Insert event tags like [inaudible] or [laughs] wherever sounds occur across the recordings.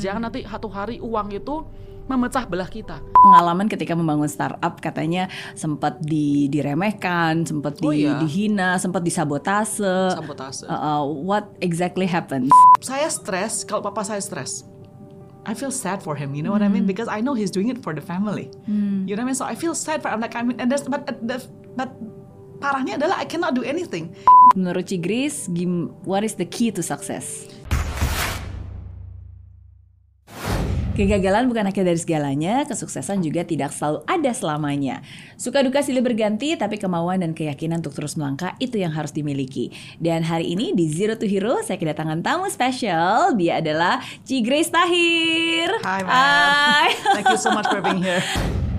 Jangan nanti satu hari uang itu memecah belah kita. Pengalaman ketika membangun startup katanya sempat di, diremehkan, sempat di, Oh, iya. dihina, sempat disabotase. Sabotase. Uh, uh, what exactly happened? saya stres kalau papa saya stres. I feel sad for him, you know what I mean? Because I know he's doing it for the family. You know what I mean? So I feel sad for him. Like I mean, and there's, but the, but parahnya adalah I cannot do anything. Menurut Cigris, what is the key to success? Kegagalan bukan akhir dari segalanya, kesuksesan juga tidak selalu ada selamanya. Suka duka silih berganti, tapi kemauan dan keyakinan untuk terus melangkah itu yang harus dimiliki. Dan hari ini di Zero to Hero, saya kedatangan tamu spesial. Dia adalah Cigris Tahir. Hi, man. Hai. Thank you so much for being here. [laughs]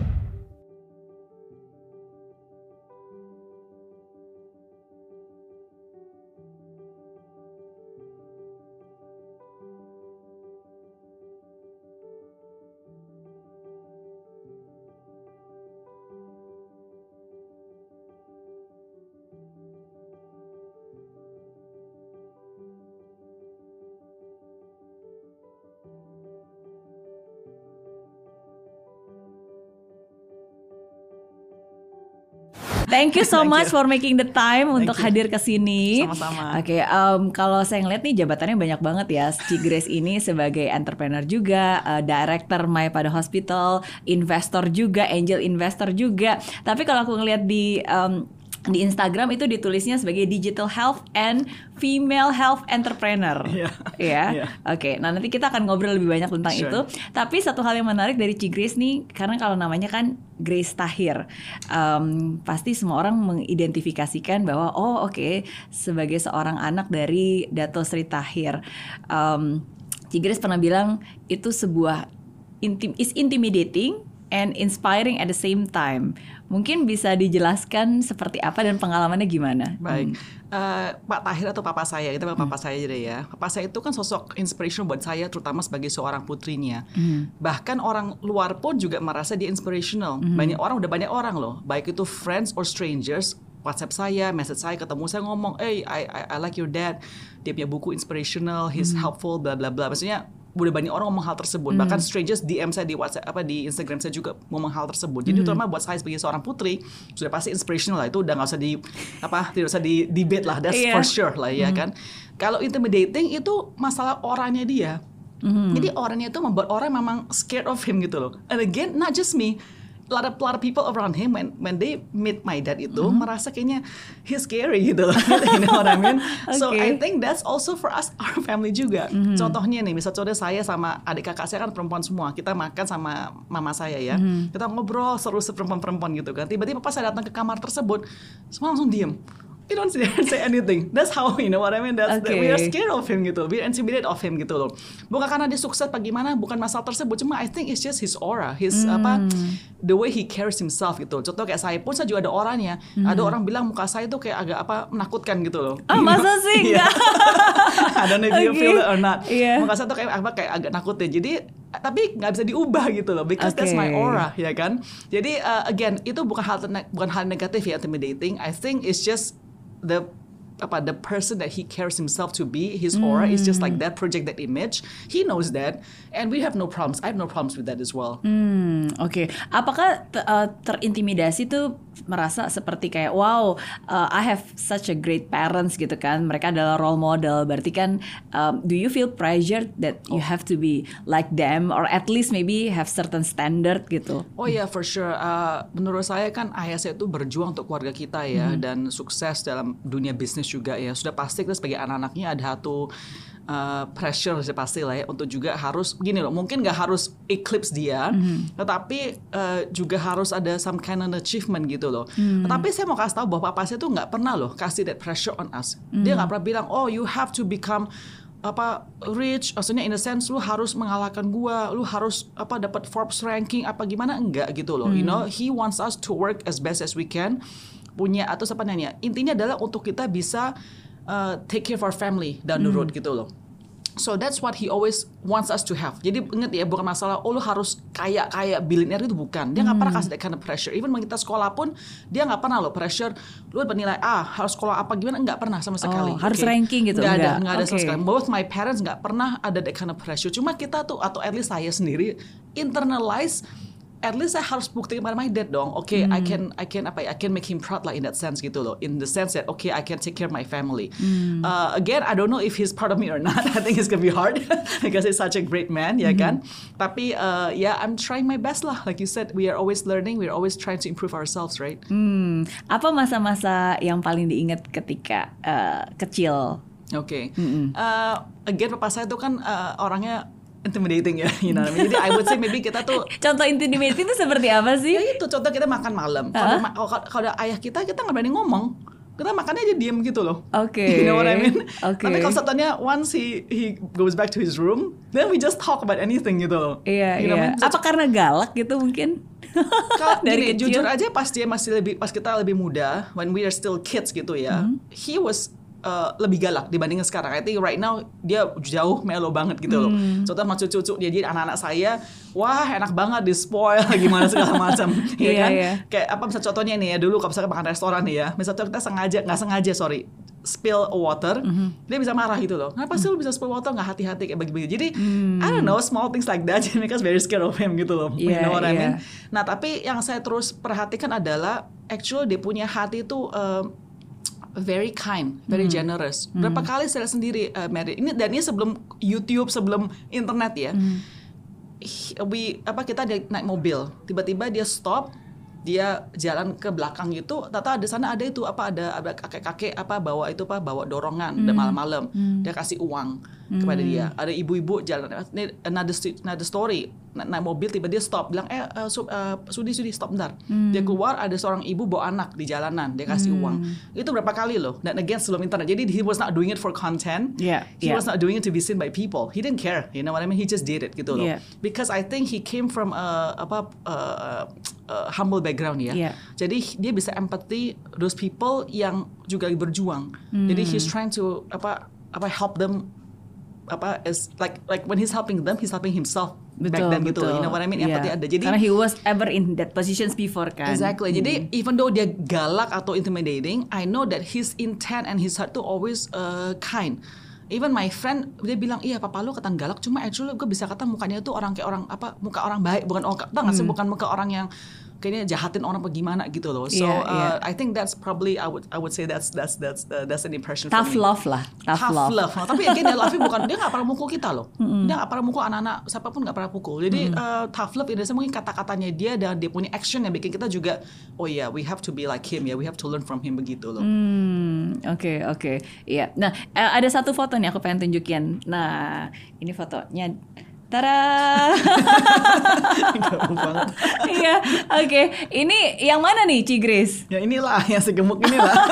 Thank you so Thank much you. for making the time untuk you. hadir ke sini. Sama-sama. Oke, em, kalau saya ngeliat nih jabatannya banyak banget ya. Cigres ini sebagai entrepreneur juga, eh, director My Pada Hospital, investor juga, angel investor juga. Tapi kalau aku ngeliat di em, di Instagram itu ditulisnya sebagai digital health and female health entrepreneur. Iya. Ya. Iya. Oke, nah nanti kita akan ngobrol lebih banyak tentang Sure. itu. Tapi satu hal yang menarik dari Cigres nih, karena kalau namanya kan Grace Tahir, em, pasti semua orang mengidentifikasikan bahwa oh oke sebagai seorang anak dari Dato Sri Tahir, em, Cigres pernah bilang itu sebuah intim is intimidating and inspiring at the same time. Mungkin bisa dijelaskan seperti apa dan pengalamannya gimana? Baik, Eh, Pak Tahir atau Papa saya, kita panggil Papa saya aja deh ya. Papa saya itu kan sosok inspiration buat saya, terutama sebagai seorang putrinya. Bahkan orang luar pun juga merasa dia inspirational. Banyak orang, udah banyak orang loh, baik itu friends or strangers, WhatsApp saya, message saya, ketemu saya ngomong, hey, I, I, I like your dad. Dia punya buku inspirational, he's helpful, bla bla bla. Maksudnya udah banyak orang ngomong hal tersebut. Bahkan strangers DM saya di WhatsApp apa di Instagram saya juga ngomong hal tersebut. Jadi terutama buat saya sebagai seorang putri sudah pasti inspirational lah itu udah nggak usah di apa tidak usah di debate lah. That's Iya. for sure lah ya kan. Kalau intimidating itu masalah orangnya dia. Jadi orangnya itu membuat orang memang scared of him gitu loh. And again, not just me. A lot of, lot of people around him when when they meet my dad itu merasa kayaknya he's scary gitu loh. [laughs] you know what I mean? So Okay. I think that's also for us [laughs] our family juga. Contohnya nih, misal contoh saya sama adik kakak saya kan perempuan semua. Kita makan sama mama saya ya. Kita ngobrol seru perempuan-perempuan gitu kan. Tiba-tiba pas saya datang ke kamar tersebut, semua langsung diem. You don't say, [laughs] say anything. That's how you know what I mean. That's that we are Okay. scared of him gitu. We are intimidated of him gitu loh. Bukan karena dia sukses apa gimana, bukan masalah tersebut. Cuma I think it's just his aura, his apa, the way he carries himself gitu. Contoh kayak saya pun saya juga ada orangnya. Ada orang bilang muka saya itu kayak agak apa menakutkan gitu loh. Ah, masa sih? [laughs] Iya. Enggak. [laughs] I don't know if you Okay. feel it or not. Iya. Muka saya tuh kayak apa kayak agak nakutin. Jadi tapi nggak bisa diubah gitu loh because that's my Okay. aura ya kan. Jadi uh, again itu bukan hal bukan hal negatif ya intimidating. I think it's just the apa the person that he carries himself to be his aura is just like that project that image he knows that and we have no problems I have no problems with that as well Hmm, oke. Apakah te- uh, terintimidasi tuh merasa seperti kayak wow, uh, I have such a great parents gitu kan. Mereka adalah role model. Berarti kan um, do you feel pressured that you have to be like them or at least maybe have certain standard gitu? Oh ya, for sure. Uh, menurut saya kan ayah saya itu berjuang untuk keluarga kita ya dan sukses dalam dunia bisnis juga ya. Sudah pasti kita sebagai anak-anaknya ada satu uh, pressure sudah pasti lah ya untuk juga harus gini loh. Mungkin nggak harus eclipse dia, tetapi uh, juga harus ada some kind of achievement gitu loh. Tetapi saya mau kasih tahu bahwa papa saya tuh nggak pernah loh kasih that pressure on us. Dia nggak pernah bilang, oh you have to become apa rich maksudnya in a sense lu harus mengalahkan gua lu harus apa dapat Forbes ranking apa gimana enggak gitu loh you know he wants us to work as best as we can punya atau apa namanya intinya adalah untuk kita bisa uh, take care of our family down the road gitu loh So that's what he always wants us to have. Jadi ingat ya, bukan masalah oh lu harus kaya kaya billionaire itu bukan. Dia nggak pernah kasih that kind of pressure. Even kita sekolah pun dia nggak pernah loh pressure. Lu bernilai ah harus sekolah apa gimana nggak pernah sama sekali. harus ranking gitu, Nggak ada, nggak? ada sama Oke. sekali. Both my parents nggak pernah ada that kind of pressure. Cuma kita tuh atau at least saya sendiri internalize at least saya harus buktikan pada my dad dong. Oke, I can I can apa ya? I can make him proud lah in that sense gitu loh. In the sense that okay, I can take care of my family. Uh, again, I don't know if he's proud of me or not. [laughs] I think it's gonna be hard [laughs] because he's such a great man, ya kan? Tapi uh, yeah, I'm trying my best lah. Like you said, we are always learning. We are always trying to improve ourselves, right? Hmm, apa masa-masa yang paling diingat ketika eh, kecil? Oke. Uh, again, papa saya tuh kan uh, orangnya intimidating ya, you know what I mean? Jadi I would say maybe kita tuh [laughs] Contoh intimidating itu seperti apa sih? ya itu contoh kita makan malam. Kalau ma- kalau ayah kita kita nggak berani ngomong. Kita makannya aja diem gitu loh. Oke. [laughs] You know what I mean? Oke. Tapi kalau satunya once he he goes back to his room, then we just talk about anything gitu loh. Iya, You know iya. what I mean? Apa karena galak gitu mungkin? Kalau [laughs] Dari gini, kecil? jujur aja pas dia masih lebih pas kita lebih muda, when we are still kids gitu ya, Hmm. he was uh, lebih galak dibandingin sekarang. I think right now dia jauh melo banget gitu loh. Hmm. Contoh sama cucu-cucu dia jadi anak-anak saya, wah enak banget di spoil [laughs] gimana segala macam, [laughs] ya Iya, kan? iya. Kayak apa misal contohnya nih ya dulu kalau misalnya makan restoran nih ya, misalnya kita sengaja nggak sengaja sorry spill water, Mhm. dia bisa marah gitu loh. Kenapa sih lu bisa spill water nggak hati-hati kayak begitu? Jadi I Hmm. don't know small things like that [laughs] make us very scared of him gitu loh. you Iya, know what I iya. mean? Nah, tapi yang saya terus perhatikan adalah actual dia punya hati itu um, very kind, very Hmm. generous. Berapa kali saya sendiri uh, Mary ini dan ini sebelum YouTube, sebelum internet ya. Hmm. We apa kita naik mobil, tiba-tiba dia stop, dia jalan ke belakang gitu, tata di sana ada itu apa ada ada kakek-kakek apa bawa itu apa bawa dorongan dan malam-malam dia kasih uang kepada dia. Ada ibu-ibu jalan ini another story naik mobil tiba dia stop bilang eh su- eh, sudi sudi stop bentar. Dia keluar ada seorang ibu bawa anak di jalanan dia kasih uang. Itu berapa kali loh. Dan again sebelum internet. Jadi he was not doing it for content. Iya, He iya. was not doing it to be seen by people. He didn't care. You know what I mean? He just did it gitu loh. Iya. Because I think he came from a apa uh, uh, humble background ya. Iya. Jadi dia bisa empathy those people yang juga berjuang. Jadi he's trying to apa apa help them apa is like like when he's helping them he's helping himself back then gitu loh. You know what I mean? Empathy ada. Jadi karena he was ever in that positions before kan. Exactly. Jadi even though dia galak atau intimidating, I know that his intent and his heart tuh always uh, kind. Even my friend dia bilang iya papa lu ketan galak cuma actually gue bisa kata mukanya tuh orang kayak orang apa muka orang baik bukan orang tau nggak sih bukan muka orang yang kayaknya jahatin orang apa gimana gitu loh. So Iya, uh, iya. I think that's probably I would I would say that's that's that's uh, that's an impression Tough for me. love lah, tough, Tough love. love. Nah, tapi again, [laughs] dia love bukan dia nggak pernah mukul kita loh. Dia nggak pernah mukul anak-anak siapa pun nggak pernah pukul. Jadi uh, tough love ini mungkin kata-katanya dia dan dia punya action yang bikin kita juga oh iya we have to be like him ya we have to learn from him begitu loh. Hmm, oke oke. Iya. Nah, eh, ada satu foto nih aku pengen tunjukin. Nah, ini fotonya. Banget. Iya, oke. Ini yang mana nih, Cigris? Ya inilah yang segemuk inilah. [laughs]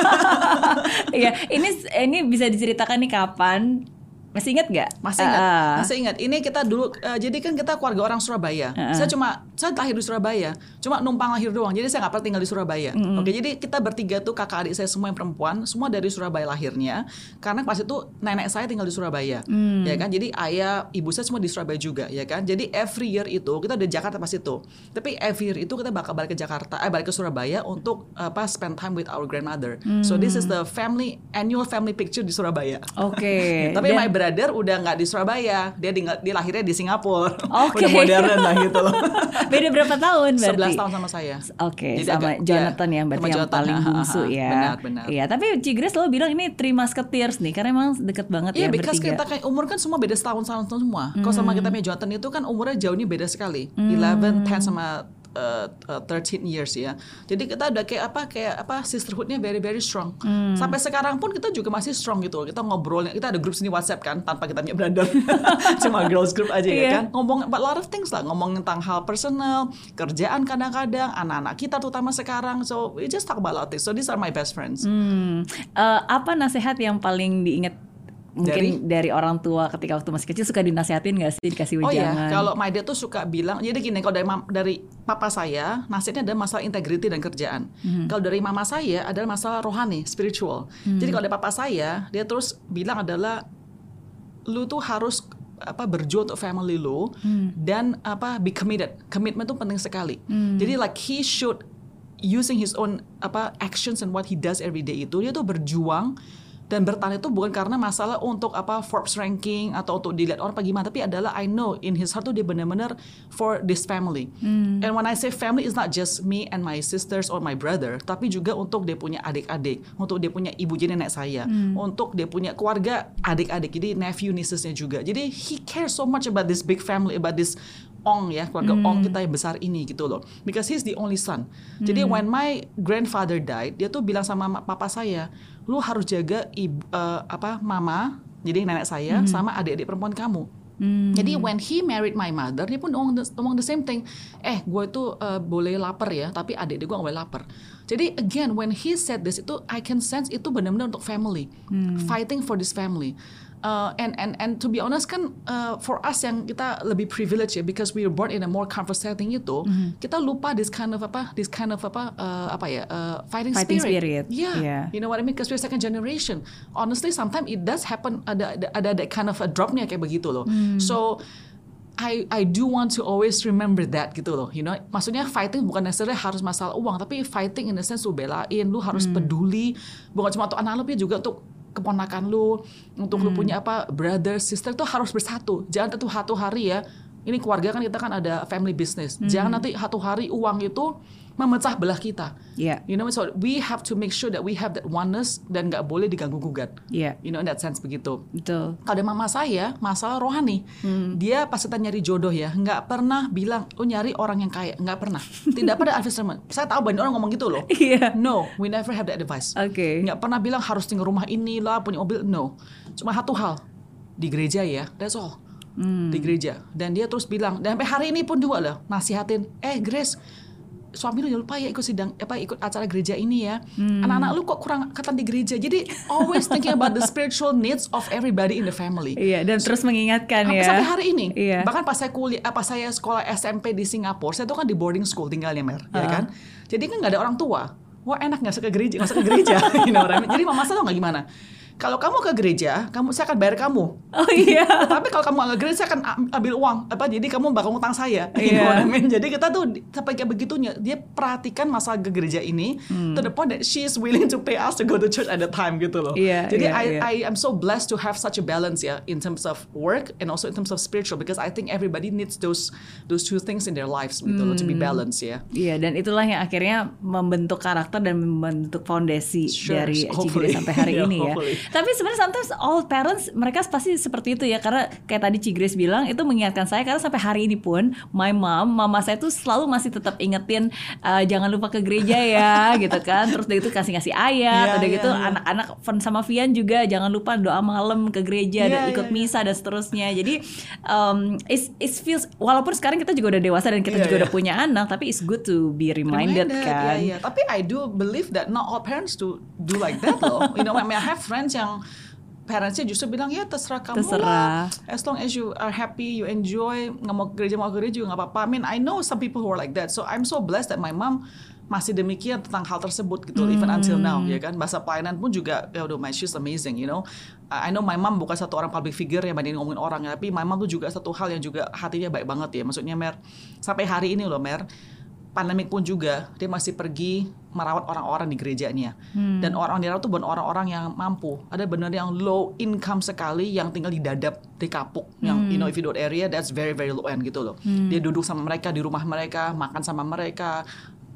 Iya, ini ini bisa diceritakan nih kapan? Masih ingat nggak? Masih ingat? Ah, Masih ingat. Ini kita dulu eh, jadi kan kita keluarga orang Surabaya. Ah. Saya cuma saya lahir di Surabaya. Cuma numpang lahir doang. Jadi saya nggak pernah tinggal di Surabaya. Oke, jadi kita bertiga tuh kakak adik saya semua yang perempuan, semua dari Surabaya lahirnya. Karena pas itu nenek saya tinggal di Surabaya. Mm. Ya kan? Jadi ayah, ibu saya semua di Surabaya juga, ya kan? Jadi every year itu kita di Jakarta pas itu. Tapi every year itu kita bakal balik ke Jakarta, eh balik ke Surabaya untuk apa spend time with our grandmother. So this is Mm. the family annual family picture di Surabaya. Oke. [laughs] Tapi Dan- my brother udah nggak di Surabaya, dia tinggal dia lahirnya di Singapura. [laughs] Oke. udah modern lah gitu loh. [laughs] Beda berapa tahun berarti? 11 tahun sama saya. Oke, Jadi sama agak- Jonathan ya, ya, berarti yang Jonathan, paling bungsu ya. Benar, benar. Iya, tapi Cigres selalu bilang ini three musketeers nih, karena emang deket banget Iya, ya because bertiga. kita kayak umur kan semua beda setahun setahun semua. Kalau sama kita punya Jonathan itu kan umurnya jauhnya beda sekali. 11, 10 sama uh, uh, 13 years ya. Jadi kita udah kayak apa kayak apa sisterhoodnya very very strong. Sampai sekarang pun kita juga masih strong gitu. Kita ngobrol, kita ada grup sini WhatsApp kan tanpa kita punya brother. [laughs] [laughs] Cuma girls group aja Iya. ya kan. Ngomong about a lot of things lah, ngomong tentang hal personal, kerjaan kadang-kadang, anak-anak kita terutama sekarang. So we just talk about a lot of things. So these are my best friends. Hmm, eh, apa nasihat yang paling diingat mungkin dari? orang tua ketika waktu masih kecil suka dinasehatin gak sih dikasih Oh wejangan? ya, kalau my dad tuh suka bilang, jadi gini, kalau dari, dari papa saya, nasihatnya ada masalah integrity dan kerjaan. Kalau dari mama saya adalah masalah rohani, spiritual. Jadi kalau dari papa saya, dia terus bilang adalah lu tuh harus apa berjuang untuk family lu dan apa be committed. Commitment tuh penting sekali. Jadi like he should using his own apa actions and what he does every day itu dia tuh berjuang dan bertahan itu bukan karena masalah untuk apa Forbes ranking atau untuk dilihat orang apa gimana tapi adalah I know in his heart tuh dia benar-benar for this family. And when I say family it's not just me and my sisters or my brother tapi juga untuk dia punya adik-adik untuk dia punya ibu jadi nenek saya untuk dia punya keluarga adik-adik jadi nephew niecesnya juga. Jadi he cares so much about this big family about this Ong ya keluarga Ong kita yang besar ini gitu loh. Because he's the only son. Jadi when my grandfather died dia tuh bilang sama ma- papa saya lu harus jaga ibu eh, apa mama jadi nenek saya sama adik-adik perempuan kamu. Jadi when he married my mother dia pun ngomong the, ngomong the same thing. Eh gue itu eh, boleh lapar ya tapi adik-adik gue gak boleh lapar jadi again when he said this itu I can sense itu benar-benar untuk family. Fighting for this family. Uh, and and and to be honest kan uh, for us yang kita lebih privileged ya because we were born in a more comfort setting itu kita lupa this kind of apa this kind of apa uh, apa ya uh, fighting, Fighting spirit. Yeah. Yeah. you know what I mean? Because we're second generation. Honestly sometimes it does happen ada ada ada that kind of a dropnya kayak begitu loh. So I I do want to always remember that gitu loh, you know. Maksudnya fighting bukan necessarily harus masalah uang, tapi fighting in the sense lu belain, lu harus peduli, bukan cuma untuk anak lu, tapi juga untuk keponakan lu, untuk lu punya apa brother, sister itu harus bersatu. Jangan tentu satu hari ya. Ini keluarga kan kita kan ada family business. Jangan nanti satu hari uang itu memecah belah kita. Iya. You know, so we have to make sure that we have that oneness dan nggak boleh diganggu gugat. Iya. You know, in that sense begitu. Betul. Kalau ada mama saya, masalah rohani. Dia pas kita nyari jodoh ya, nggak pernah bilang, lu nyari orang yang kaya. Nggak pernah. [laughs] Tidak pada advisement. Saya tahu banyak orang ngomong gitu loh. [laughs] Iya. No, we never have that advice. Oke. Nggak pernah bilang harus tinggal rumah inilah, punya mobil. No. Cuma satu hal. Di gereja ya, that's all. Di gereja. Dan dia terus bilang, dan sampai hari ini pun juga lah, nasihatin, eh Grace, suami lu jangan lupa ya ikut sidang apa ikut acara gereja ini ya. Anak-anak lu kok kurang angkatan di gereja. Jadi always thinking about the spiritual needs of everybody in the family. Iya, dan terus mengingatkan Sampai, ya. sampai hari ini. Iya. Bahkan pas saya kuliah, apa saya sekolah SMP di Singapura, saya tuh kan di boarding school tinggalnya Mer, ya kan. Jadi kan nggak ada orang tua. Wah enak nggak usah ke gereja, nggak usah ke gereja. [laughs] you know? Jadi mama saya tuh nggak gimana. Kalau kamu ke gereja, kamu saya akan bayar kamu. Oh iya. [laughs] Tapi kalau kamu nggak ke gereja, saya akan am- ambil uang. Apa? Jadi kamu bakal ngutang saya. Iya. I mean? Jadi kita tuh sampai kayak begitunya. Dia perhatikan masalah ke gereja ini to the point that she is willing to pay us to go to church at the time gitu loh. Iya, Jadi iya, I, iya. I am so blessed to have such a balance ya in terms of work and also in terms of spiritual because I think everybody needs those those two things in their lives gitu loh to be balanced ya. Iya, dan itulah yang akhirnya membentuk karakter dan membentuk fondasi Sure, dari. Cigire sampai hari [laughs] Yeah, ini ya. hopefully. Tapi sebenarnya sometimes all parents mereka pasti seperti itu ya karena kayak tadi Cigres bilang itu mengingatkan saya karena sampai hari ini pun my mom, mama saya tuh selalu masih tetap ingetin "Eh, jangan lupa ke gereja ya [laughs] gitu kan. Terus dari itu kasih-kasih ayat, Iya, udah iya, gitu iya. anak-anak Fen sama Vian juga jangan lupa doa malam ke gereja Iya, dan ikut iya. misa dan seterusnya. Jadi um, it, it feels walaupun sekarang kita juga udah dewasa dan kita Iya, juga iya. udah punya anak, tapi it's good to be reminded, kan. Iya, iya. Tapi I do believe that not all parents do do like that loh. you know, I mean I have friends yang parentsnya justru bilang ya terserah kamu Terserah. lah. As long as you are happy, you enjoy, nggak mau gereja mau gereja juga nggak apa-apa. I mean I know some people who are like that. So I'm so blessed that my mom masih demikian tentang hal tersebut gitu even until now ya kan bahasa pelayanan pun juga ya udah my she's amazing you know I know my mom bukan satu orang public figure yang bandingin ngomongin orang ya tapi my mom tuh juga satu hal yang juga hatinya baik banget ya maksudnya Mer sampai hari ini loh Mer pandemik pun juga dia masih pergi merawat orang-orang di gerejanya. Dan orang-orang di dalam tuh bukan orang-orang yang mampu. Ada benar yang low income sekali yang tinggal di dadap di kapuk yang you know if you do area that's very very low end gitu loh. Dia duduk sama mereka di rumah mereka makan sama mereka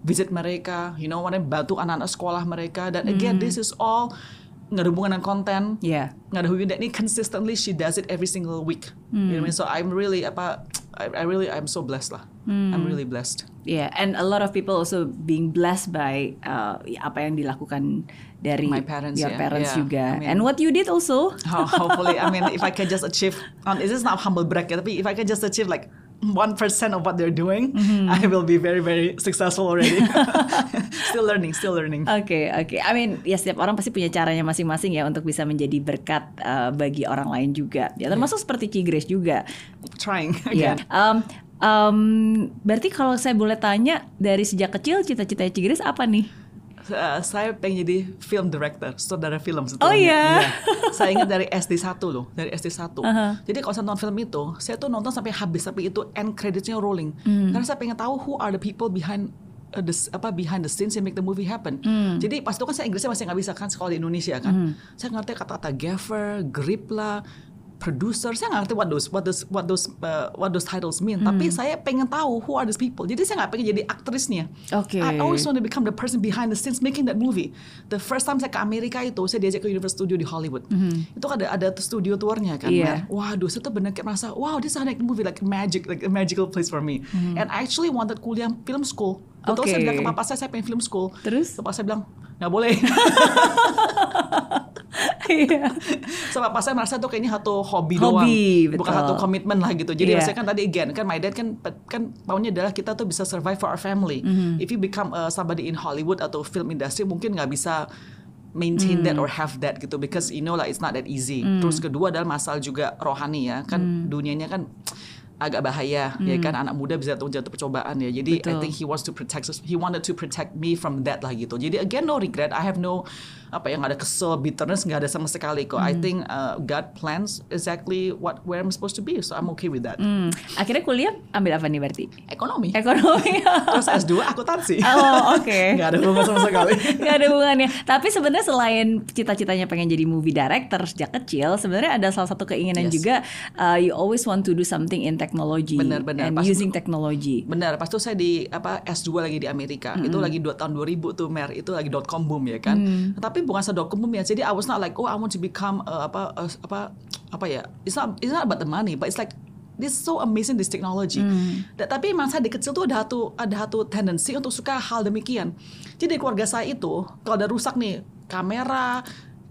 visit mereka you know mana bantu anak-anak sekolah mereka. Dan again this is all nggak ada hubungan dengan konten. Iya. nggak ada hubungan ini consistently she does it every single week. You know what I mean? So I'm really apa I, I really I'm so blessed lah I'm really blessed Yeah, and a lot of people also being blessed by uh, apa yang dilakukan dari My parents, your yeah. parents Yeah, juga, I mean- and what you did also. Ho- [laughs] hopefully I mean if I [laughs] can just achieve um, this is not humble brag tapi if I can just achieve like one percent of what they're doing I will be very very successful already [laughs] [laughs] still learning still learning Oke, oke. I mean, ya setiap orang pasti punya caranya masing-masing ya untuk bisa menjadi berkat uh, bagi orang lain juga. Ya termasuk seperti Cigres juga. trying Iya. again Um, um, berarti kalau saya boleh tanya dari sejak kecil cita-citanya Cigres apa nih? Uh, saya pengen jadi film director, saudara film Oh, iya? Saya ingat dari SD 1 loh, dari SD 1. Uh-huh. Jadi kalau saya nonton film itu, saya tuh nonton sampai habis, tapi itu end creditsnya rolling. Hmm. Karena saya pengen tahu who are the people behind uh, the apa behind the scenes yang make the movie happen. Hmm. Jadi pas itu kan saya Inggrisnya masih nggak bisa kan sekolah di Indonesia kan. Saya ngerti kata-kata gaffer, grip lah, producer, saya nggak ngerti what those what those what those uh, what those titles mean. Tapi saya pengen tahu who are these people. Jadi saya nggak pengen jadi aktrisnya. Oke. I always want to become the person behind the scenes making that movie. The first time saya ke Amerika itu, saya diajak ke Universal Studio di Hollywood. Itu ada ada studio tournya kan. Mer. Waduh, saya tuh bener kayak merasa, wow, this is like a movie like magic, like a magical place for me. And I actually wanted kuliah film school. Betul saya Oke. bilang ke papa saya, saya pengen film school. Terus? Papa saya bilang, nggak boleh. [laughs] [laughs] Iya. so papa saya merasa tuh kayaknya satu hobi, Hobi, doang, bukan betul. satu komitmen lah gitu. Jadi Iya. saya kan tadi again kan my dad kan kan maunya adalah kita tuh bisa survive for our family. Mm-hmm. If you become uh, somebody in Hollywood atau film industry mungkin nggak bisa maintain that Mm. or have that gitu because you know lah it's not that easy. Terus kedua adalah masalah juga rohani ya kan Mm. dunianya kan agak bahaya ya kan anak muda bisa jatuh percobaan ya jadi I Betul. think he wants to protect us he wanted to protect me from that lah gitu jadi again no regret I have no apa yang ada kesel bitterness nggak ada sama sekali kok I think uh, God plans exactly what where I'm supposed to be so I'm okay with that Hmm. Akhirnya kuliah ambil apa nih berarti? ekonomi Ekonomi. [laughs] terus S2 akuntansi Oh, oke. [laughs] nggak ada hubungan sama sekali [laughs] Gak ada hubungannya. Tapi sebenarnya selain cita-citanya pengen jadi movie director sejak kecil, sebenarnya ada salah satu keinginan Yes. juga uh, you always want to do something in technology Benar, benar. and Pas- using technology. Benar, pas itu saya di apa S2 lagi di Amerika. Itu lagi dua tahun 2000 tuh Mer, itu lagi dot com boom ya kan. Tapi bukan se dot com boom ya. Jadi I was not like oh I want to become uh, apa uh, apa apa ya. It's not it's not about the money, but it's like this is so amazing this technology. Da- tapi emang saya di kecil tuh ada satu ada satu tendensi untuk suka hal demikian. Jadi di keluarga saya itu kalau ada rusak nih kamera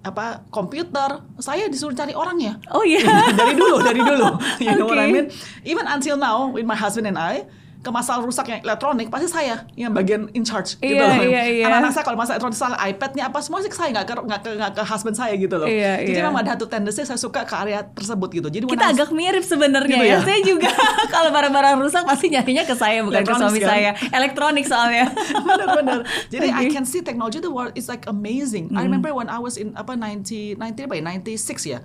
apa komputer saya disuruh cari orangnya Oh iya. [laughs] dari dulu dari dulu [laughs] you know what I Okay. mean even until now with my husband and I ke masalah rusak yang elektronik pasti saya yang bagian in charge gitu Iya, loh. iya, iya. Anak-anak saya kalau masalah elektronik salah iPadnya apa semua sih saya nggak ke nggak ke, ke husband saya gitu loh. Iya, Jadi iya. memang ada satu tendensi saya suka ke area tersebut gitu. Jadi Kita I agak mirip sebenarnya Gitu ya. ya? Saya juga [laughs] kalau barang-barang rusak pasti nyarinya ke saya bukan ke suami kan? saya. Elektronik soalnya. [laughs] bener-bener. Jadi I Okay. can see technology the world is like amazing. I remember when I was in apa 90 90 apa ya 96 ya.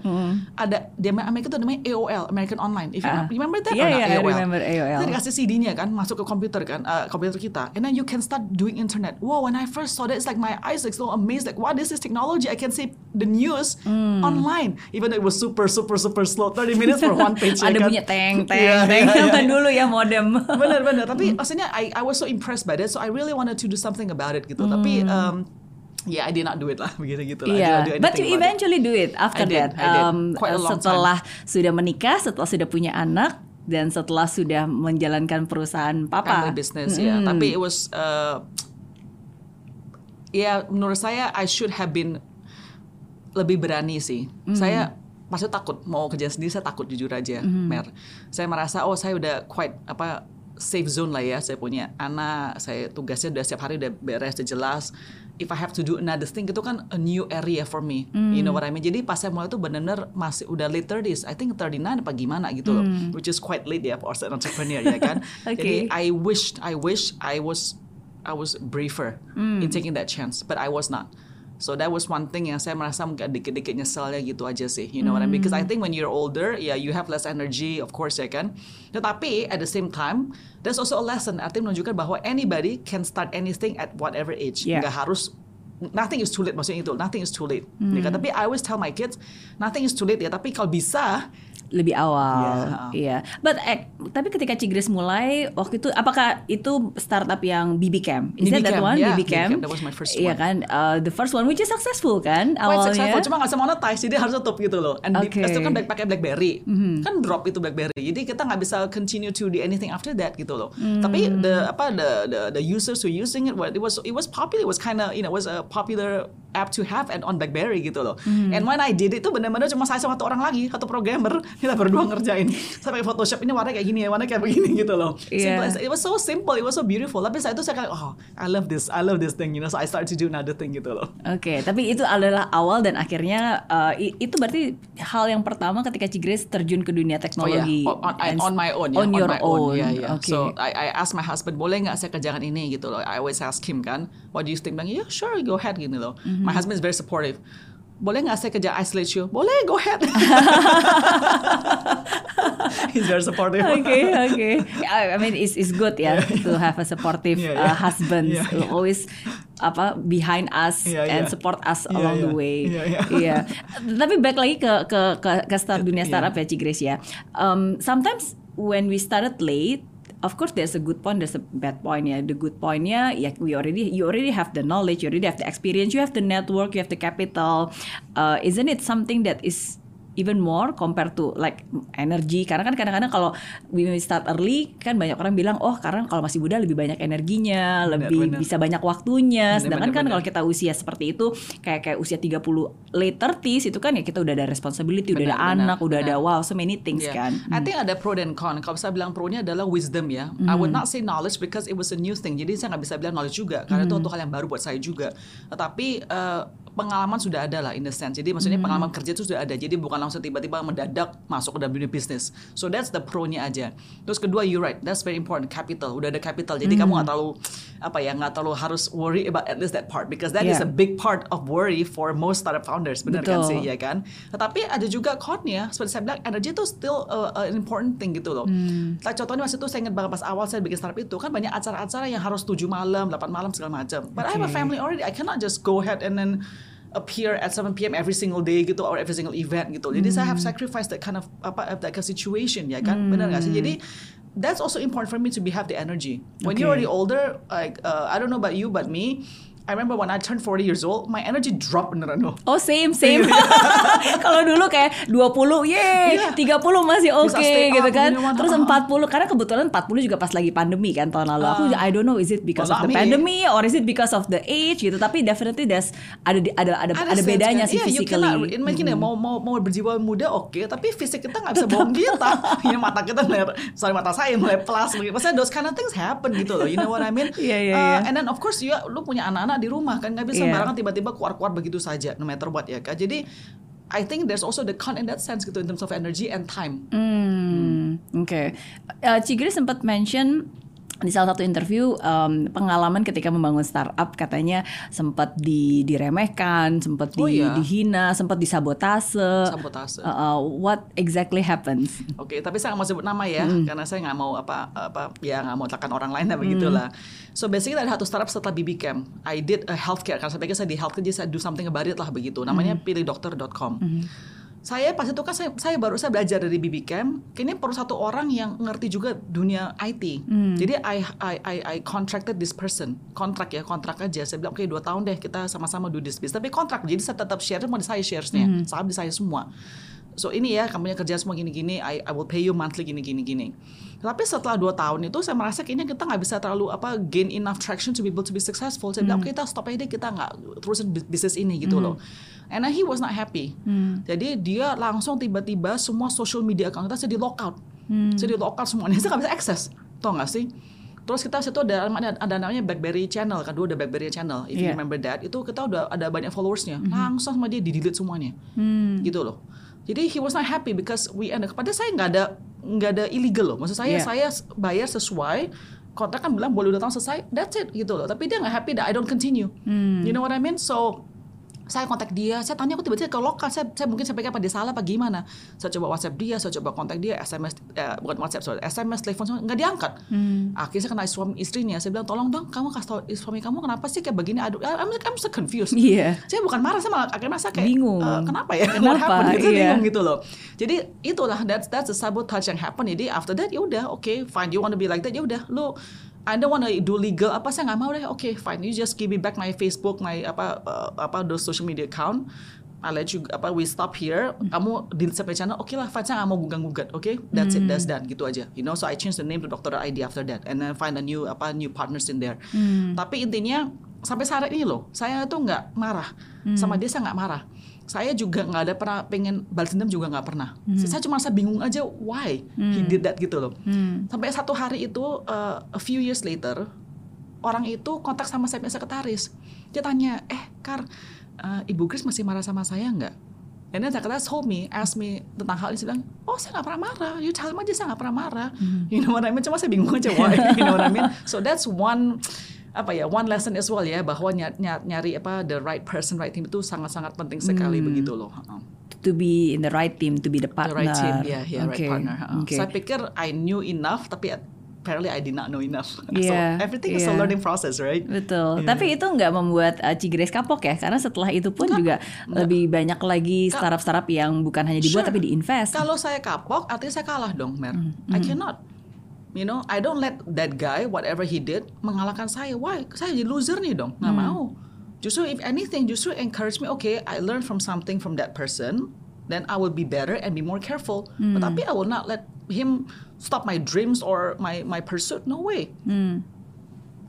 Ada di Amerika itu namanya AOL American Online. If you Ah. remember that Yeah, or not? yeah, I AOL. remember AOL. Kita dikasih CD-nya kan masuk ke komputer kan uh, komputer kita. And then you can start doing internet. Wow, when I first saw that it's like my eyes like so amazed like what is this technology? I can see the news Hmm. online. Even though it was super super super slow 30 minutes for one page. [laughs] ya Ada kan? bunyi teng teng teng iya. dulu ya modem. [laughs] bener bener tapi maksudnya I I was so impressed by that so I really wanted to do something about it gitu tapi um, yeah I did not do it lah [laughs] begitu gitu lah Iya, do but you about it. eventually do it after I did, that. I did. Um, Quite a long setelah sudah menikah, setelah sudah punya anak, dan setelah sudah menjalankan perusahaan papa. family business ya. Tapi it was uh, ya menurut saya I should have been lebih berani sih. Saya pasti takut. Mau kerja sendiri saya takut jujur aja Mer. Saya merasa oh saya udah quite apa safe zone lah ya. Saya punya anak saya tugasnya udah setiap hari udah beres udah jelas if I have to do another thing itu kan a new area for me. You know what I mean? Jadi pas saya mulai tuh benar-benar masih udah late 30s I think 39 apa gimana gitu loh. Which is quite late ya for an entrepreneur ya kan? [laughs] Jadi Okay. I wished I wish I was I was briefer in taking that chance, but I was not. So that was one thing yang saya merasa mungkin dikit-dikit nyeselnya gitu aja sih. You know what I mean? Because I think when you're older, yeah, you have less energy, of course ya kan. Tetapi at the same time, there's also a lesson. Think menunjukkan bahwa anybody can start anything at whatever age. Yeah. Nggak harus Nothing is too late maksudnya itu. Nothing is too late. Ya kan? Tapi I always tell my kids, nothing is too late ya. Tapi kalau bisa, lebih awal. Iya. Iya. But eh, tapi ketika Cigres mulai waktu itu apakah itu startup yang BB Cam? Is that BB that Cam, one? yeah, BB Cam. That was my first Iya one. kan? Uh, the first one which is successful kan quite awalnya. successful cuma nggak bisa monetize jadi harus tutup gitu loh and Oke. itu kan pakai BlackBerry kan drop itu BlackBerry jadi kita nggak bisa continue to do anything after that gitu loh tapi the apa the, the the users who using it it was it was popular it was kind of you know it was a popular app to have and on BlackBerry gitu loh. And when I did itu benar-benar cuma saya sama satu orang lagi, satu programmer [laughs] kita berdua ngerjain. Saya pakai Photoshop ini warna kayak gini ya, warna kayak begini gitu loh. Iya. Simple It was so simple, it was so beautiful. Tapi saya itu saya kayak oh I love this, I love this thing, you know. So I started to do another thing gitu loh. Oke, tapi itu adalah awal dan akhirnya uh, itu berarti hal yang pertama ketika Cigres terjun ke dunia teknologi. Oh, yeah. on, on, on my own, ya. On your my own. Yeah, yeah. Oke. So I, I asked my husband, boleh nggak saya kerjakan ini gitu loh. I always ask him kan, what do you think? Bilang, yeah, sure, go ahead gitu loh. Mm-hmm. My husband is very supportive. Boleh nggak saya kerja isolate you? Boleh, go ahead. [laughs] He's very supportive. Oke oke. I I mean it's it's good ya to have a supportive Yeah, uh, yeah. husband Yeah, who yeah. always apa behind us Yeah, and yeah. support us Yeah, along the yeah. way. Yeah, yeah. [laughs] Iya. Tapi back lagi ke ke ke, ke start dunia Yeah. startup ya Cigres ya. Um, sometimes when we started late Of course, there's a good point, there's a bad point ya. The good pointnya, ya we already, you already have the knowledge, you already have the experience, you have the network, you have the capital. Uh, isn't it something that is even more compared to like energy karena kan kadang-kadang kalau we start early kan banyak orang bilang oh karena kalau masih muda lebih banyak energinya Benar, lebih benar. bisa banyak waktunya Benar, sedangkan benar, kan kalau kita usia seperti itu kayak kayak usia 30 late 30s itu kan ya kita udah ada responsibility udah ada benar, anak udah ada wow so many things Yeah. kan I think ada pro dan con. Kalau saya bilang pro-nya adalah wisdom ya. I would not say knowledge because it was a new thing. Jadi saya nggak bisa bilang knowledge juga karena itu untuk hal yang baru buat saya juga. Tetapi eh, pengalaman sudah ada lah in the sense. Jadi maksudnya pengalaman kerja itu sudah ada. Jadi bukan langsung tiba-tiba mendadak masuk ke dalam dunia bisnis. So that's the pro-nya aja. Terus kedua you right, that's very important capital. Udah ada capital. Jadi kamu nggak terlalu apa ya nggak terlalu harus worry about at least that part because that is Yeah. a big part of worry for most startup founders. Benar kan sih ya kan? Tetapi ada juga con-nya, seperti saya bilang, energi itu still uh, uh, an important thing gitu loh. Like, contohnya waktu itu saya ingat banget pas awal saya bikin startup itu kan banyak acara-acara yang harus 7 malam, 8 malam segala macam. But I have a Okay. family already, I cannot just go ahead and then appear at 7 p.m. every single day gitu or every single event gitu. Jadi saya have sacrificed that kind of apa that kind of situation ya kan, benar nggak sih? Jadi that's also important for me to be have the energy. When you're Okay. already older, like uh, I don't know about you, but me, I remember when I turned 40 years old, my energy dropped beneran loh. Oh same same. [laughs] Kalau dulu kayak 20 yeay, Iya. 30 masih oke stay gitu up, kan. you know Terus uh-uh. 40 karena kebetulan 40 juga pas lagi pandemi kan tahun lalu. Aku I don't know is it because of the pandemic or is it because of the age gitu. Tapi definitely there's ada ada ada ada, sense bedanya kan? sih Iya, you physically. cannot- in- mungkin ya, mau mau mau berjiwa muda oke, tapi fisik kita nggak bisa bohong kita. [laughs] ya mata kita mulai, sorry mata saya mulai plus. begitu. Maksudnya those kind of things happen gitu loh. You know what I mean? [laughs] Iya, iya, Uh, iya. And then of course ya, lu punya anak-anak di rumah kan nggak bisa Iya. sembarangan tiba-tiba keluar-keluar begitu saja, no matter what ya kan. Jadi I think there's also the con in that sense gitu in terms of energy and time. Hmm, oke. Eh, Cigri sempat mention di salah satu interview em, pengalaman ketika membangun startup katanya sempat di, diremehkan, sempat di- Oh, iya. dihina, sempat disabotase. Sabotase. Uh, uh, what exactly happens? Oke, tapi saya nggak mau sebut nama ya, karena saya nggak mau apa apa ya nggak mau tekan orang lain lah begitulah. So basically ada satu startup setelah BB Camp, I did a healthcare karena saya pikir saya di healthcare jadi saya do something about it lah begitu. Namanya pilih-dokter.com. Saya pas itu kan saya, saya baru saya belajar dari BB Camp, kini perlu satu orang yang ngerti juga dunia IT. Jadi I, I I I contracted this person, kontrak ya kontrak aja. Saya bilang oke dua tahun deh kita sama-sama do this business. Tapi kontrak, jadi saya tetap share mau di saya sharesnya, saham di saya semua. So ini ya kamunya kerja semua gini-gini, I, I will pay you monthly gini-gini gini. Tapi setelah dua tahun itu saya merasa kayaknya kita nggak bisa terlalu apa gain enough traction to be able to be successful. Saya bilang "Oke, kita stop aja deh kita nggak terusin bis- bisnis ini gitu loh. And he was not happy. Jadi dia langsung tiba-tiba semua social media account kita saya di lockout. Saya di lockout semuanya, saya nggak bisa akses. Tau nggak sih? Terus kita situ ada ada, ada namanya BlackBerry Channel kan dulu ada BlackBerry Channel. If you Yeah. remember that, itu kita udah ada banyak followersnya. Langsung sama dia di delete semuanya. Gitu loh. Jadi he was not happy because we end pada saya nggak ada nggak ada illegal loh. Maksud saya Yeah. saya bayar sesuai kontrak kan bilang boleh udah tahun selesai, that's it gitu loh. Tapi dia nggak happy that I don't continue. You know what I mean? So saya kontak dia, saya tanya aku tiba-tiba ke lokal, saya, saya mungkin saya apa dia salah apa gimana. Saya coba WhatsApp dia, saya coba kontak dia, SMS, eh, bukan WhatsApp, sorry, SMS, telepon, semua, nggak diangkat. Akhirnya saya kena suami istrinya, saya bilang tolong dong, kamu kasih tau suami kamu kenapa sih kayak begini, aduh, I'm, I'm so confused. Iya. Saya bukan marah, saya malah akhirnya merasa kayak Bingung. "Eh, kenapa ya? Kenapa? What happened? Gitu, Saya Iya. bingung gitu loh. Jadi itulah that's that's the sabotage yang happen. Jadi after that ya udah, oke, fine. You want to be like that ya udah, lu I don't want to do legal apa saya nggak mau deh. Oke, fine. You just give me back my Facebook, my apa uh, apa those social media account. I let you apa we stop here. Kamu delete sampai channel. Oke lah, fine. Saya nggak mau gugat-gugat. Oke, that's it, that's done. Gitu aja. You know, so I change the name to Dr. ID after that, and then find a new apa new partners in there. Tapi intinya sampai saat ini loh, saya tuh nggak marah sama dia, saya nggak marah. Saya juga nggak ada pernah pengen balas dendam juga nggak pernah. Saya cuma saya bingung aja why he did that gitu loh. Sampai satu hari itu uh, a few years later orang itu kontak sama saya sekretaris. Dia tanya, eh Kar, uh, Ibu Kris masih marah sama saya nggak? And then sekretaris told me, ask me tentang hal ini, saya bilang, oh saya nggak pernah marah, you tell him aja saya nggak pernah marah. You know what I mean? Cuma saya bingung aja why, [laughs] you know what I mean? So that's one apa ya one lesson as well ya bahwa nyari, nyari apa the right person right team itu sangat-sangat penting sekali begitu loh. To be in the right team, to be the partner. The right team, yeah, yeah, Okay, right partner. okay. Saya pikir I knew enough, tapi apparently I did not know enough. [laughs] Yeah, so everything is a yeah. learning process, right? Betul. Iya. Tapi itu nggak membuat uh, Cigrace kapok ya, karena setelah itu pun juga lebih banyak lagi startup-startup yang bukan hanya dibuat Sure. tapi diinvest. Kalau saya kapok, artinya saya kalah dong, Mer. Mm-hmm. I cannot. You know, I don't let that guy, whatever he did, mengalahkan saya. Why? Saya jadi loser nih dong. Nggak Mm. mau. Justru if anything, justru encourage me, okay, I learn from something from that person, then I will be better and be more careful. Mm. But tapi I will not let him stop my dreams or my my pursuit. No way.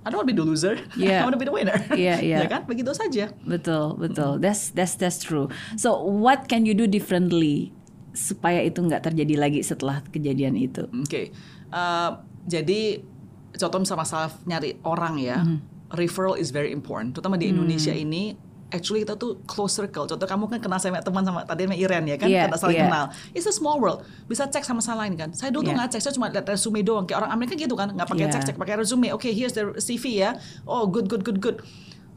I don't want to be the loser. [laughs] Yeah. I want to be the winner. [laughs] Yeah, yeah. ya kan? Begitu saja. Betul, betul. That's that's that's true. So what can you do differently supaya itu nggak terjadi lagi setelah kejadian itu? Oke, Eh, jadi contoh misalnya masalah nyari orang ya, referral is very important. Terutama di Indonesia ini, actually kita tuh close circle. Contoh kamu kan kenal sama teman sama tadi sama Iren ya kan, Iya, kita saling iya. kenal. It's a small world, bisa cek sama sama lain kan. Saya dulu tuh Iya. nggak cek, saya cuma lihat resume doang. Kayak orang Amerika gitu kan, nggak pakai Iya. cek cek, pakai resume. Oke, here's the CV ya. Oh, good good good good.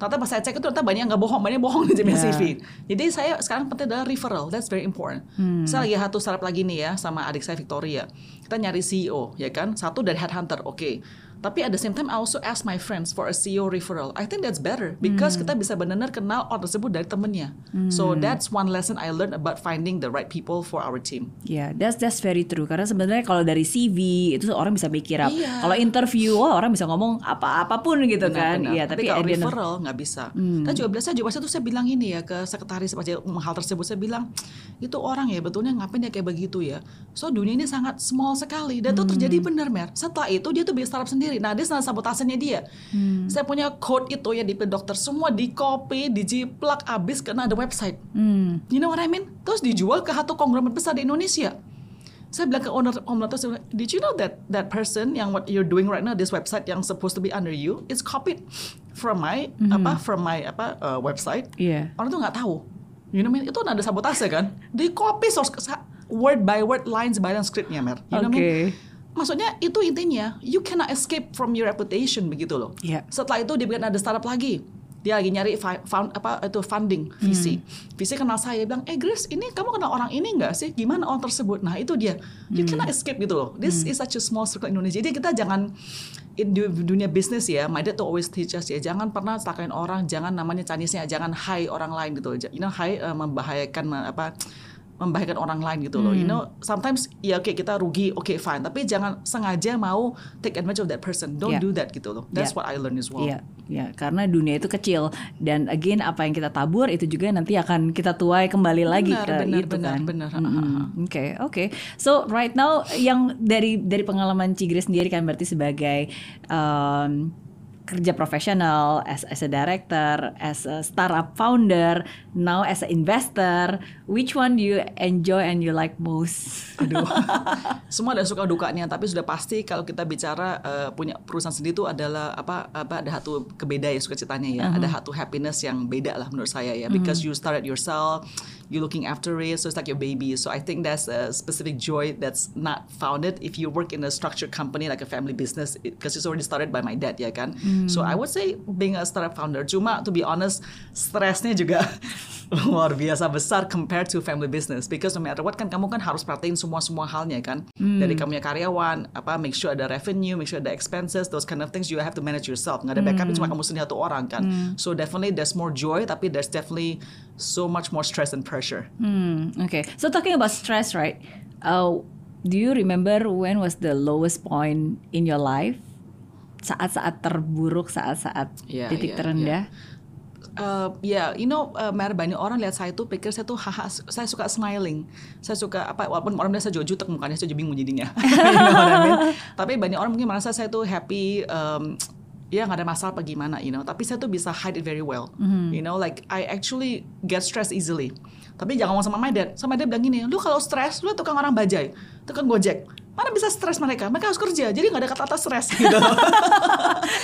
Ternyata pas saya cek itu ternyata banyak yang nggak bohong, banyak bohong di Iya. CV. Jadi saya sekarang penting adalah referral, that's very important. Hmm. Saya lagi satu startup lagi nih ya sama adik saya Victoria. Kita nyari CEO ya kan, satu dari headhunter, oke. Tapi at the same time I also ask my friends for a CEO referral. I think that's better because Hmm. kita bisa benar-benar kenal orang tersebut dari temennya. So that's one lesson I learned about finding the right people for our team. Ya, that's that's very true. Karena sebenarnya kalau dari CV itu orang bisa mikir up. Iya. Kalau interview, wah orang bisa ngomong apa apa pun gitu kan. Benar-benar. Iya, tapi, tapi, kalau referral nggak bisa. Kan juga biasa juga saya tuh saya bilang ini ya ke sekretaris hal tersebut saya bilang itu orang ya betulnya ngapain dia kayak begitu ya. So dunia ini sangat small sekali dan itu terjadi benar mer. Setelah itu dia tuh bikin startup sendiri. Nah dia senang sabotasenya dia. Saya punya code itu ya di dokter semua di copy, dijiplak abis karena ada website. Hmm. You know what I mean? Terus dijual ke satu konglomerat besar di Indonesia. Saya bilang ke owner owner itu, did you know that that person yang what you're doing right now, this website yang supposed to be under you, is copied from my apa from my apa uh, website. Iya. Orang tuh nggak tahu. You know what I mean? Itu ada sabotase kan? Di copy source word by word, lines by line scriptnya, mer. You know what I mean? Maksudnya itu intinya, you cannot escape from your reputation begitu loh. Iya. Setelah itu dia bikin ada startup lagi. Dia lagi nyari found, apa itu funding VC. VC kenal saya dia bilang, "Eh Grace, ini kamu kenal orang ini nggak sih? Gimana orang tersebut?" Nah, itu dia. You cannot escape gitu loh. This is such a small circle in Indonesia. Jadi kita jangan in du- dunia bisnis ya, my dad tuh always teach us ya, jangan pernah takain orang, jangan namanya Chinese-nya, jangan high orang lain gitu loh. You know, high uh, membahayakan apa membahayakan orang lain gitu loh. You know, sometimes ya oke kita rugi, oke fine, tapi jangan sengaja mau take advantage of that person. Don't Yeah. do that gitu loh. That's Yeah. what I learned as well. Iya, ya, karena dunia itu kecil dan again apa yang kita tabur itu juga nanti akan kita tuai kembali lagi Benar, ke benar, itu benar, kan. benar. Mm-mm. Oke, oke. So right now yang dari dari pengalaman Cigre sendiri kan berarti sebagai um, kerja profesional, as, as a director, as a startup founder, now as a investor, which one do you enjoy and you like most? Aduh. [laughs] Semua ada suka dukanya, tapi sudah pasti kalau kita bicara eh, punya perusahaan sendiri itu adalah apa apa ada satu kebeda ya suka ceritanya ya. Ada satu happiness yang beda lah menurut saya ya. Because you started yourself, you looking after it, so it's like your baby. So I think that's a specific joy that's not founded. If you work in a structured company like a family business because it's already started by my dad ya kan. So I would say being a startup founder. Cuma to be honest, stresnya juga [laughs] luar biasa besar compared to family business. Because no matter what kan kamu kan harus perhatiin semua semua halnya kan? Dari kamu punya karyawan apa make sure ada revenue make sure ada expenses those kind of things you have to manage yourself. Nggak ada backup cuma kamu sendiri satu orang kan? So definitely there's more joy tapi there's definitely so much more stress and pressure Hmm, okay. So talking about stress, right? Uh, do you remember when was the lowest point in your life? Saat-saat terburuk, saat-saat Iya, titik iya, terendah. Uh, ya, you know, uh, Mer, banyak orang lihat saya tuh pikir saya tuh haha, saya suka smiling, saya suka apa, walaupun orang bilang saya juga jutek mukanya, saya juga bingung jadinya. [laughs] You know I mean? Tapi banyak orang mungkin merasa saya tuh happy, um, ya nggak ada masalah apa gimana, you know. Tapi saya tuh bisa hide it very well, you know. Like I actually get stressed easily. Tapi jangan ngomong sama my dad. Sama dad bilang gini, lu kalau stres, lu tukang orang bajai, tukang gojek. Mana bisa stres mereka? Mereka harus kerja, jadi nggak ada kata-kata stres [laughs] gitu.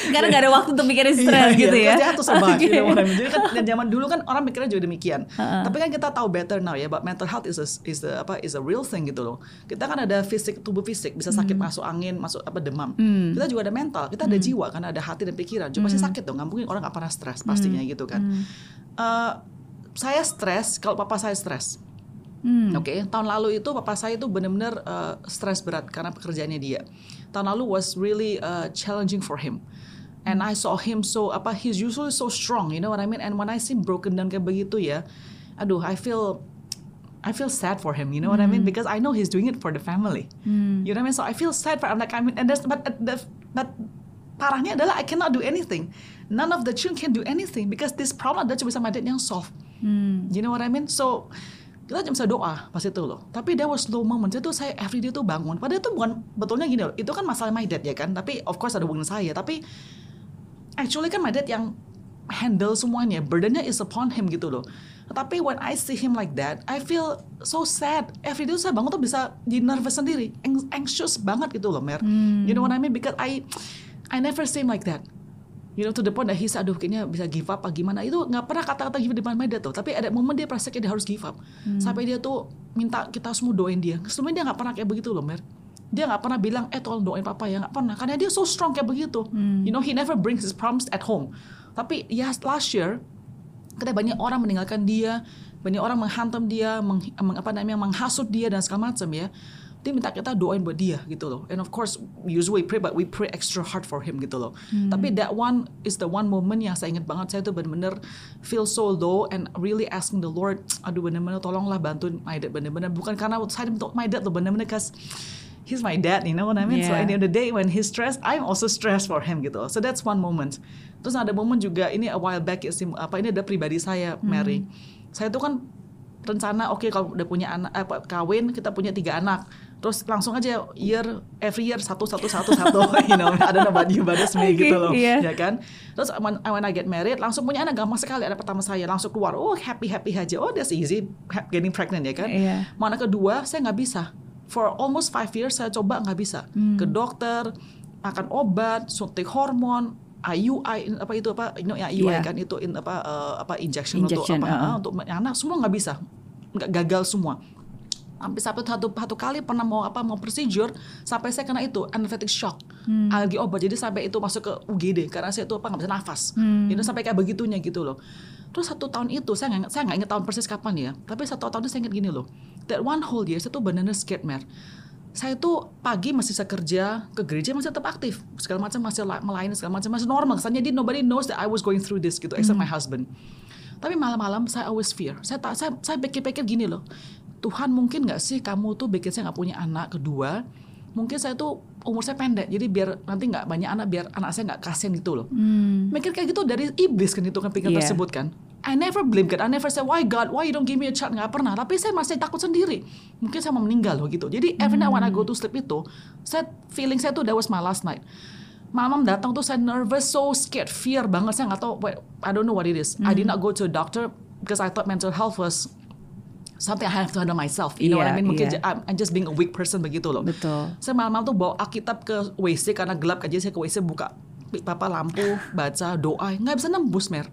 Karena nggak ada waktu untuk mikirin stres Iya, gitu iya, ya. [laughs] Oke. know what I mean. Jadi kan dan zaman dulu kan orang mikirnya juga demikian. Tapi kan kita tahu better now ya, but mental health is a, is a, apa is a real thing gitu loh. Kita kan ada fisik tubuh fisik, bisa sakit Hmm. masuk angin, masuk apa demam. Kita juga ada mental, kita ada jiwa kan ada hati dan pikiran. Cuma Hmm. pasti sakit dong, nggak mungkin orang nggak pernah stres pastinya gitu kan. Eh, saya stres kalau papa saya stres. Hmm. Oke, tahun lalu itu papa saya itu benar-benar uh, stres berat karena pekerjaannya dia. Tahun lalu was really uh, challenging for him. And I saw him so apa he's usually so strong, you know what I mean? And when I see broken down kayak begitu ya, aduh I feel I feel sad for him, you know what I mean? Because I know he's doing it for the family. You know what I mean? So I feel sad for him. Like I mean, and that's but the, but parahnya adalah I cannot do anything. None of the children can do anything because this problem adalah cuma sama dad yang solve. You know what I mean? So kita cuma bisa doa pas itu loh. Tapi there was slow moments itu saya everyday tuh bangun. Padahal itu bukan betulnya gini loh. Itu kan masalah my dad ya kan. Tapi of course ada hubungan saya. Tapi actually kan my dad yang handle semuanya. Burdennya is upon him gitu loh. Tapi when I see him like that, I feel so sad. Every day saya bangun tuh bisa jadi nervous sendiri, anxious banget gitu loh, Mer. You know what I mean? Because I I never see him like that. You know, to the point that he said, aduh kayaknya bisa give up apa gimana. Itu nggak pernah kata-kata give up di depan dad tuh. Tapi ada momen dia perasa kayak dia harus give up. Sampai dia tuh minta kita semua doain dia. Sebelumnya dia nggak pernah kayak begitu loh, Mer. Dia nggak pernah bilang, eh tolong doain papa ya. Nggak pernah. Karena dia so strong kayak begitu. You know, he never brings his problems at home. Tapi ya last year, ketika banyak orang meninggalkan dia, banyak orang menghantam dia, meng, meng- apa namanya, menghasut dia dan segala macam ya. Dia minta kita doain buat dia gitu loh. And of course, usually we pray, but we pray extra hard for him gitu loh. Tapi that one is the one moment yang saya ingat banget. Saya tuh bener-bener feel so low and really asking the Lord, aduh bener-bener tolonglah bantuin my dad bener-bener. Bukan karena saya untuk my dad loh bener-bener cause he's my dad, you know what I mean? So Yeah. at the end of the day when he's stressed, I'm also stressed for him gitu. So that's one moment. Terus ada momen juga ini a while back sim- apa ini ada pribadi saya Mary. Saya tuh kan rencana oke kalau udah punya anak apa kawin kita punya tiga anak terus langsung aja year every year satu satu satu satu [laughs] you know you but that's me gitu loh iya. ya kan terus when, when I get married langsung punya anak gampang sekali ada pertama saya langsung keluar oh happy happy aja oh that's easy getting pregnant ya kan. Mau anak kedua saya nggak bisa. For almost five years saya coba nggak bisa. Ke dokter, makan obat, suntik hormon, IUI apa itu apa, you know, ya IUI Iya. kan itu in, apa eh, apa injection, Injection, untuk apa uh-uh. ah, untuk anak semua nggak bisa, nggak gagal semua. Sampai satu, satu, satu kali pernah mau apa mau procedure sampai saya kena itu anaphylactic shock. Alergi obat. Jadi sampai itu masuk ke UGD karena saya itu apa nggak bisa nafas. Itu sampai kayak begitunya gitu loh. Terus satu tahun itu saya nggak saya nggak ingat tahun persis kapan ya tapi satu tahun itu saya ingat gini loh. That one whole year saya tuh benar-benar scared mer. Saya tuh pagi masih bisa kerja ke gereja masih tetap aktif. Segala macam masih la- melayani segala macam masih normal. Kesannya dia nobody knows that I was going through this gitu except my husband. Tapi malam-malam saya always fear. Saya tak saya saya pikir-pikir gini loh Tuhan mungkin nggak sih kamu tuh bikin saya nggak punya anak kedua? Mungkin saya tuh umur saya pendek jadi biar nanti nggak banyak anak biar anak saya nggak kasihan gitu loh. Mikir kayak gitu dari iblis kan itu kan pikiran Iya. tersebut kan. I never blame God. I never say why God? Why you don't give me a child? Nggak pernah. Tapi saya masih takut sendiri. Mungkin saya mau meninggal loh gitu. Jadi every night when I go to sleep itu saya feeling saya tuh that was my last night. Malam datang tuh saya nervous, so scared, fear banget. Saya nggak tahu, I don't know what it is. I did not go to a doctor because I thought mental health was something I have to handle myself. You know what I mean? Mungkin j- I'm, I'm just being a weak person begitu loh. Betul. Saya malam-malam tuh bawa Alkitab ke WC karena gelap aja saya ke WC buka papa lampu, baca, doa, nggak bisa nembus mer.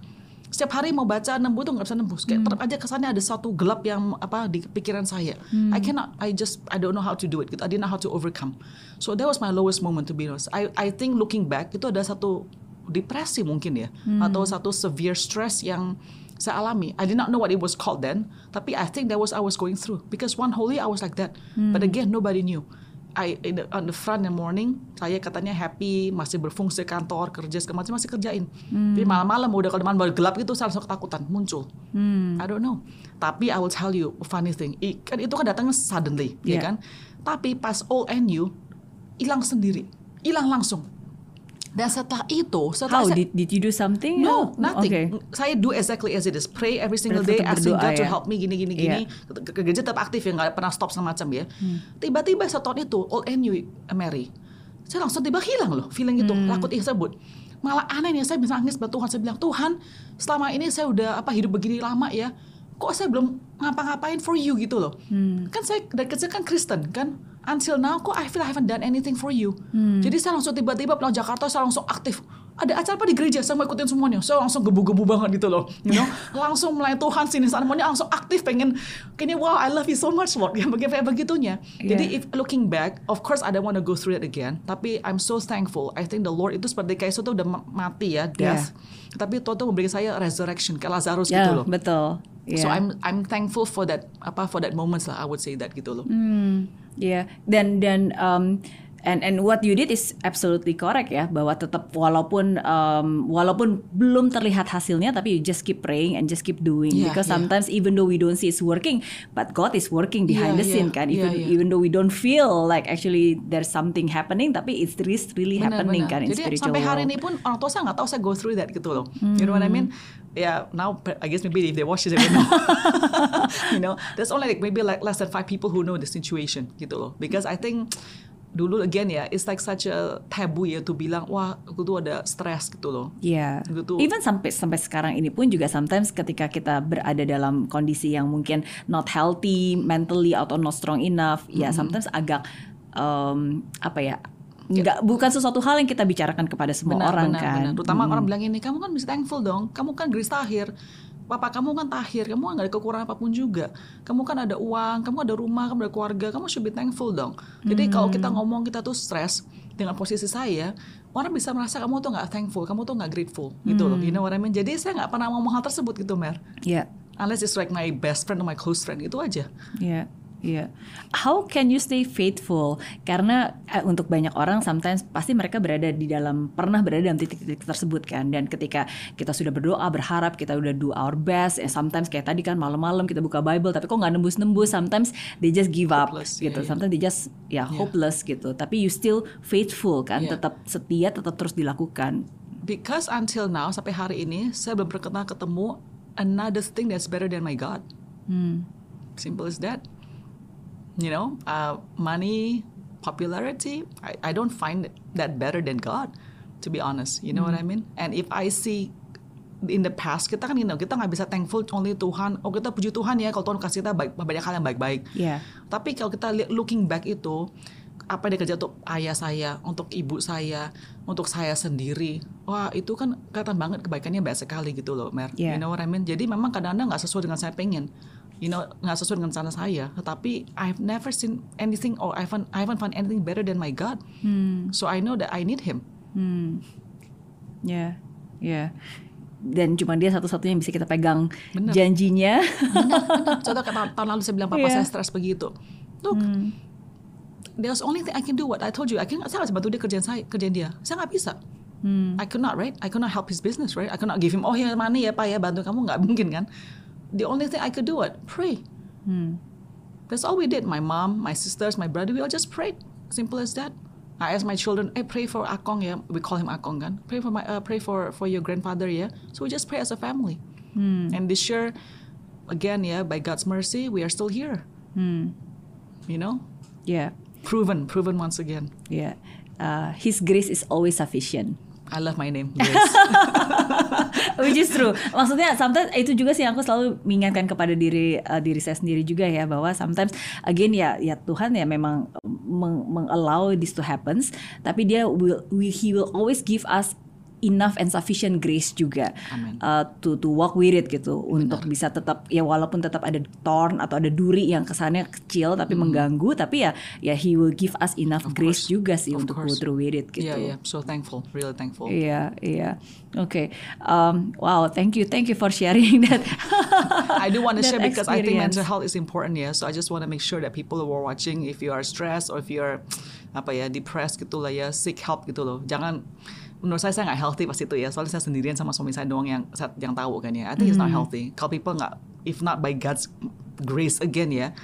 Setiap hari mau baca nembus tuh nggak bisa nembus. Kayak tetap aja kesannya ada satu gelap yang apa di pikiran saya. I cannot, I just, I don't know how to do it. I didn't know how to overcome. So that was my lowest moment to be honest. I, I think looking back itu ada satu depresi mungkin ya, atau satu severe stress yang saya alami. I did not know what it was called then, tapi I think that was I was going through because one whole year I was like that. But again nobody knew. I in the, on the front in the morning saya katanya happy masih berfungsi kantor kerja segala macam masih kerjain. Tapi malam-malam udah kalau teman baru gelap gitu saya langsung ketakutan muncul. I don't know. Tapi I will tell you a funny thing. I, kan itu kan datangnya suddenly, ya Yeah. kan? Tapi pas all NU hilang sendiri, hilang langsung. Dan setelah itu, setelah How saya- did did you do something? No, Oh, nothing. Okay. Saya do exactly as it is. Pray every single day, asking God to ya. help me gini gini Iya. gini. Ke, ke gereja tetap aktif ya, nggak pernah stop sama macam ya. Hmm. Tiba-tiba setahun itu, all and you, Mary, saya langsung tiba hilang loh feeling itu, Hmm. takut tersebut. malah aneh nih saya bisa nangis buat Tuhan saya bilang Tuhan selama ini saya udah apa hidup begini lama ya kok saya belum ngapa-ngapain for you gitu loh. Hmm. kan saya dari kecil kan Kristen kan? Until now kok I feel I haven't done anything for you. Hmm. jadi saya langsung tiba-tiba pulang Jakarta saya langsung aktif. Ada acara apa di gereja? Saya mau ikutin semuanya. Saya langsung gebu-gebu banget gitu loh you know? [laughs] Langsung melayani Tuhan sini sana semuanya langsung aktif pengen kayaknya wow I love you so much Lord. [laughs] Yang begitu begitunya. Jadi Yeah. if looking back of course I don't want to go through it again tapi I'm so thankful. I think the Lord itu seperti kayak itu udah ma- mati ya death. Tapi Tuhan tuh memberikan saya resurrection kayak Lazarus Ya, gitu loh. betul. So Ya. I'm I'm thankful for that apa for that moments lah I would say that gitu loh. Hmm, ya dan dan um, and and what you did is absolutely correct ya bahwa tetap walaupun um, walaupun belum terlihat hasilnya tapi you just keep praying and just keep doing Yeah, because yeah. sometimes even though we don't see it's working but God is working behind Yeah, the scene yeah, kan yeah, even yeah. even though we don't feel like actually there's something happening tapi it's really really happening kan in Jadi spiritual sampai hari world. ini pun orang tua saya nggak tahu saya go through that gitu loh. You know what I mean? Yeah, now I guess maybe if they watch this they will know. [laughs] you know, there's only like maybe like less than five people who know the situation gitu loh. Because I think dulu again ya, it's like such a taboo ya to bilang wah aku tuh ada stres gitu loh. Iya. Gitu. Even sampai sampai sekarang ini pun juga sometimes ketika kita berada dalam kondisi yang mungkin not healthy mentally atau not strong enough, ya sometimes agak um, apa ya? Nggak bukan sesuatu hal yang kita bicarakan kepada semua orang kan. benar. Terutama orang bilang ini, kamu kan bisa thankful dong. Kamu kan Grace Tahir. Papa kamu kan tahir, kamu nggak ada kekurangan apa pun juga. Kamu kan ada uang, kamu ada rumah, kamu ada keluarga, kamu should be thankful dong. Jadi kalau kita ngomong kita tuh stres dengan posisi saya, orang bisa merasa kamu tuh nggak thankful, kamu tuh nggak grateful gitu loh. You know what I mean? Jadi saya nggak pernah ngomong hal tersebut gitu, Mer. Iya. Unless it's like my best friend or my close friend itu aja. Iya, iya. How can you stay faithful? Karena eh, untuk banyak orang sometimes pasti mereka berada di dalam pernah berada dalam titik-titik tersebut kan. Dan ketika kita sudah berdoa, berharap kita udah do our best, eh, sometimes kayak tadi kan malam-malam kita buka Bible tapi kok nggak nembus-nembus. Sometimes they just give up Hopeless, gitu. iya, iya. Sometimes they just ya hopeless gitu. Tapi you still faithful kan, Iya. tetap setia, tetap terus dilakukan. Because until now sampai hari ini saya belum pernah ketemu another thing that's better than my God. Hmm. Simple as that. You know, uh, money, popularity. I, I don't find that better than God, to be honest. You know what I mean? And if I see in the past kita kan you know, kita nggak bisa thankful only Tuhan. Oh kita puji Tuhan ya kalau Tuhan kasih kita baik, banyak hal yang baik-baik. Iya. Tapi kalau kita looking back itu apa yang dia kerja untuk ayah saya, untuk ibu saya, untuk saya sendiri. Wah, itu kan kelihatan banget kebaikannya banyak sekali gitu loh, Mer. Yeah. You know what I mean? Jadi memang kadang-kadang nggak sesuai dengan saya pengen. You know, nggak sesuai dengan sana saya. Tetapi I've never seen anything or I haven't, I haven't found anything better than my God. Hmm. So I know that I need Him. Hmm. Ya, ya. Dan cuma dia satu-satunya yang bisa kita pegang Benar. janjinya. [laughs] Contoh kayak tahun, tahun lalu saya bilang papa Iya. saya stres begitu. Look, there's only thing I can do what I told you. I can, saya nggak bisa bantu dia kerjaan saya, kerjaan dia. Saya nggak bisa. Hmm. I could not, right? I could not help his business, right? I could not give him, oh ya money ya pak ya bantu kamu nggak mungkin kan? The only thing I could do it pray. Hmm. That's all we did. My mom, my sisters, my brother, we all just prayed. Simple as that. I asked my children, hey, pray for Akong ya. We call him Akong kan. Pray for my, uh, pray for for your grandfather ya. So we just pray as a family. Hmm. And this year, again yeah, by God's mercy, we are still here. Hmm. You know, Yeah. proven, proven once again. Yeah. Uh, his grace is always sufficient. I love my name, Grace. [laughs] Which is true. Maksudnya sometimes itu juga sih aku selalu mengingatkan kepada diri uh, diri saya sendiri juga ya bahwa sometimes again ya ya Tuhan ya memang meng, mengallow this to happens tapi dia will, will he will always give us enough and sufficient grace juga Amin. uh, to to walk with it gitu untuk bisa tetap ya walaupun tetap ada thorn atau ada duri yang kesannya kecil tapi mengganggu tapi ya ya he will give us enough grace course. juga sih Of untuk go course. through with it gitu. yeah, yeah. So thankful, really thankful. Iya, iya. Oke. Um, wow, thank you, thank you for sharing [laughs] that. I do want to share because I think experience. mental health is important ya. So I just want to make sure that people who are watching, if you are stressed or if you are apa ya depressed gitu lah ya, seek help gitu loh. Jangan menurut saya saya nggak healthy pas itu ya. Soalnya saya sendirian sama suami saya doang yang yang tahu kan ya. I think it's not healthy. Kalau people nggak, if not by God's grace again ya,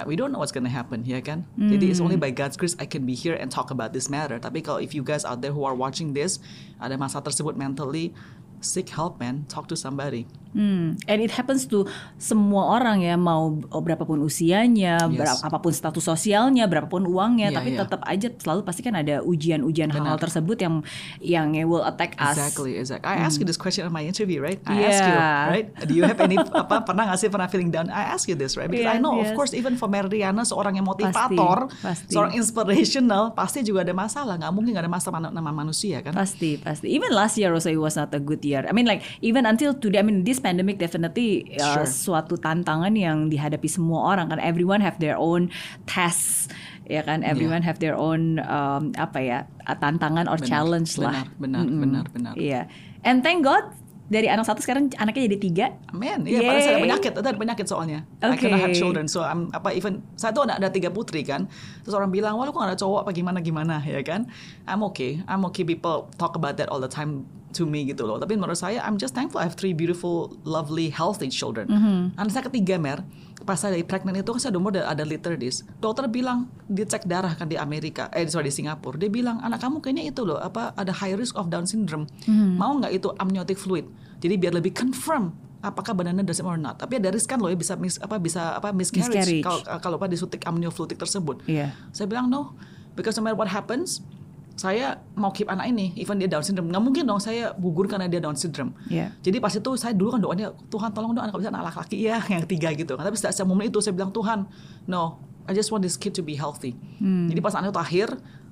uh, we don't know what's gonna happen ya kan. Jadi it's only by God's grace I can be here and talk about this matter. Tapi kalau if you guys out there who are watching this ada masalah tersebut mentally, seek help man, talk to somebody. Hmm, and it happens to semua orang ya mau berapapun usianya, Yes. berapa apa pun status sosialnya, berapapun uangnya, Iya, tapi iya. tetap aja selalu pasti kan ada ujian-ujian hal-hal tersebut yang yang will attack us. Exactly, exactly. I asked you this question on my interview, right? I asked you, Hmm. Yeah. right? Do you have any [laughs] apa pernah nggak sih pernah feeling down? I ask you this, right? Because I Yes, know, of yes. course, even for Mariana, seorang yang motivator, pasti. seorang inspirational, pasti juga ada masalah. Nggak mungkin nggak ada masalah nama manusia kan? Pasti, pasti. Even last year also it was not a good year. I mean like even until today, I mean this pandemic definitely uh, Sure. suatu tantangan yang dihadapi semua orang kan. Everyone have their own tests, ya kan. Everyone have their own um, apa ya tantangan or Benar, challenge lah. benar, benar, Mm-mm. benar, benar. Iya. And thank God dari anak satu sekarang anaknya jadi tiga. Man, iya pada saya ada penyakit, ada penyakit soalnya. I Okay. cannot have children, so I'm apa even saya tuh ada, ada tiga putri kan. Terus orang bilang, wah lu kok gak ada cowok apa gimana gimana ya kan? I'm okay, I'm okay. People talk about that all the time to me gitu loh. Tapi menurut saya, I'm just thankful I have three beautiful, lovely, healthy children. Anak saya ketiga mer, pas saya pregnant itu kan saya umur ada, ada litter dis. Dokter bilang dia cek darah kan di Amerika, eh sorry di Singapura. Dia bilang anak kamu kayaknya itu loh apa ada high risk of Down syndrome. Mau nggak itu amniotic fluid? Jadi biar lebih confirm apakah banana does it or not. Tapi ada riskan loh ya bisa mis, apa bisa apa miscarriage, Miscarriage. kalau kalau apa disuntik amnioflutik tersebut. Iya. Saya bilang no, because no matter what happens, saya mau keep anak ini, even dia Down syndrome. Nggak mungkin dong saya gugur karena dia Down syndrome. Iya. Jadi pas itu saya dulu kan doanya Tuhan tolong dong anak bisa anak laki-laki ya [laughs] yang tiga gitu. Tapi setelah saya momen itu saya bilang Tuhan, no, I just want this kid to be healthy. Jadi pas anak itu lahir,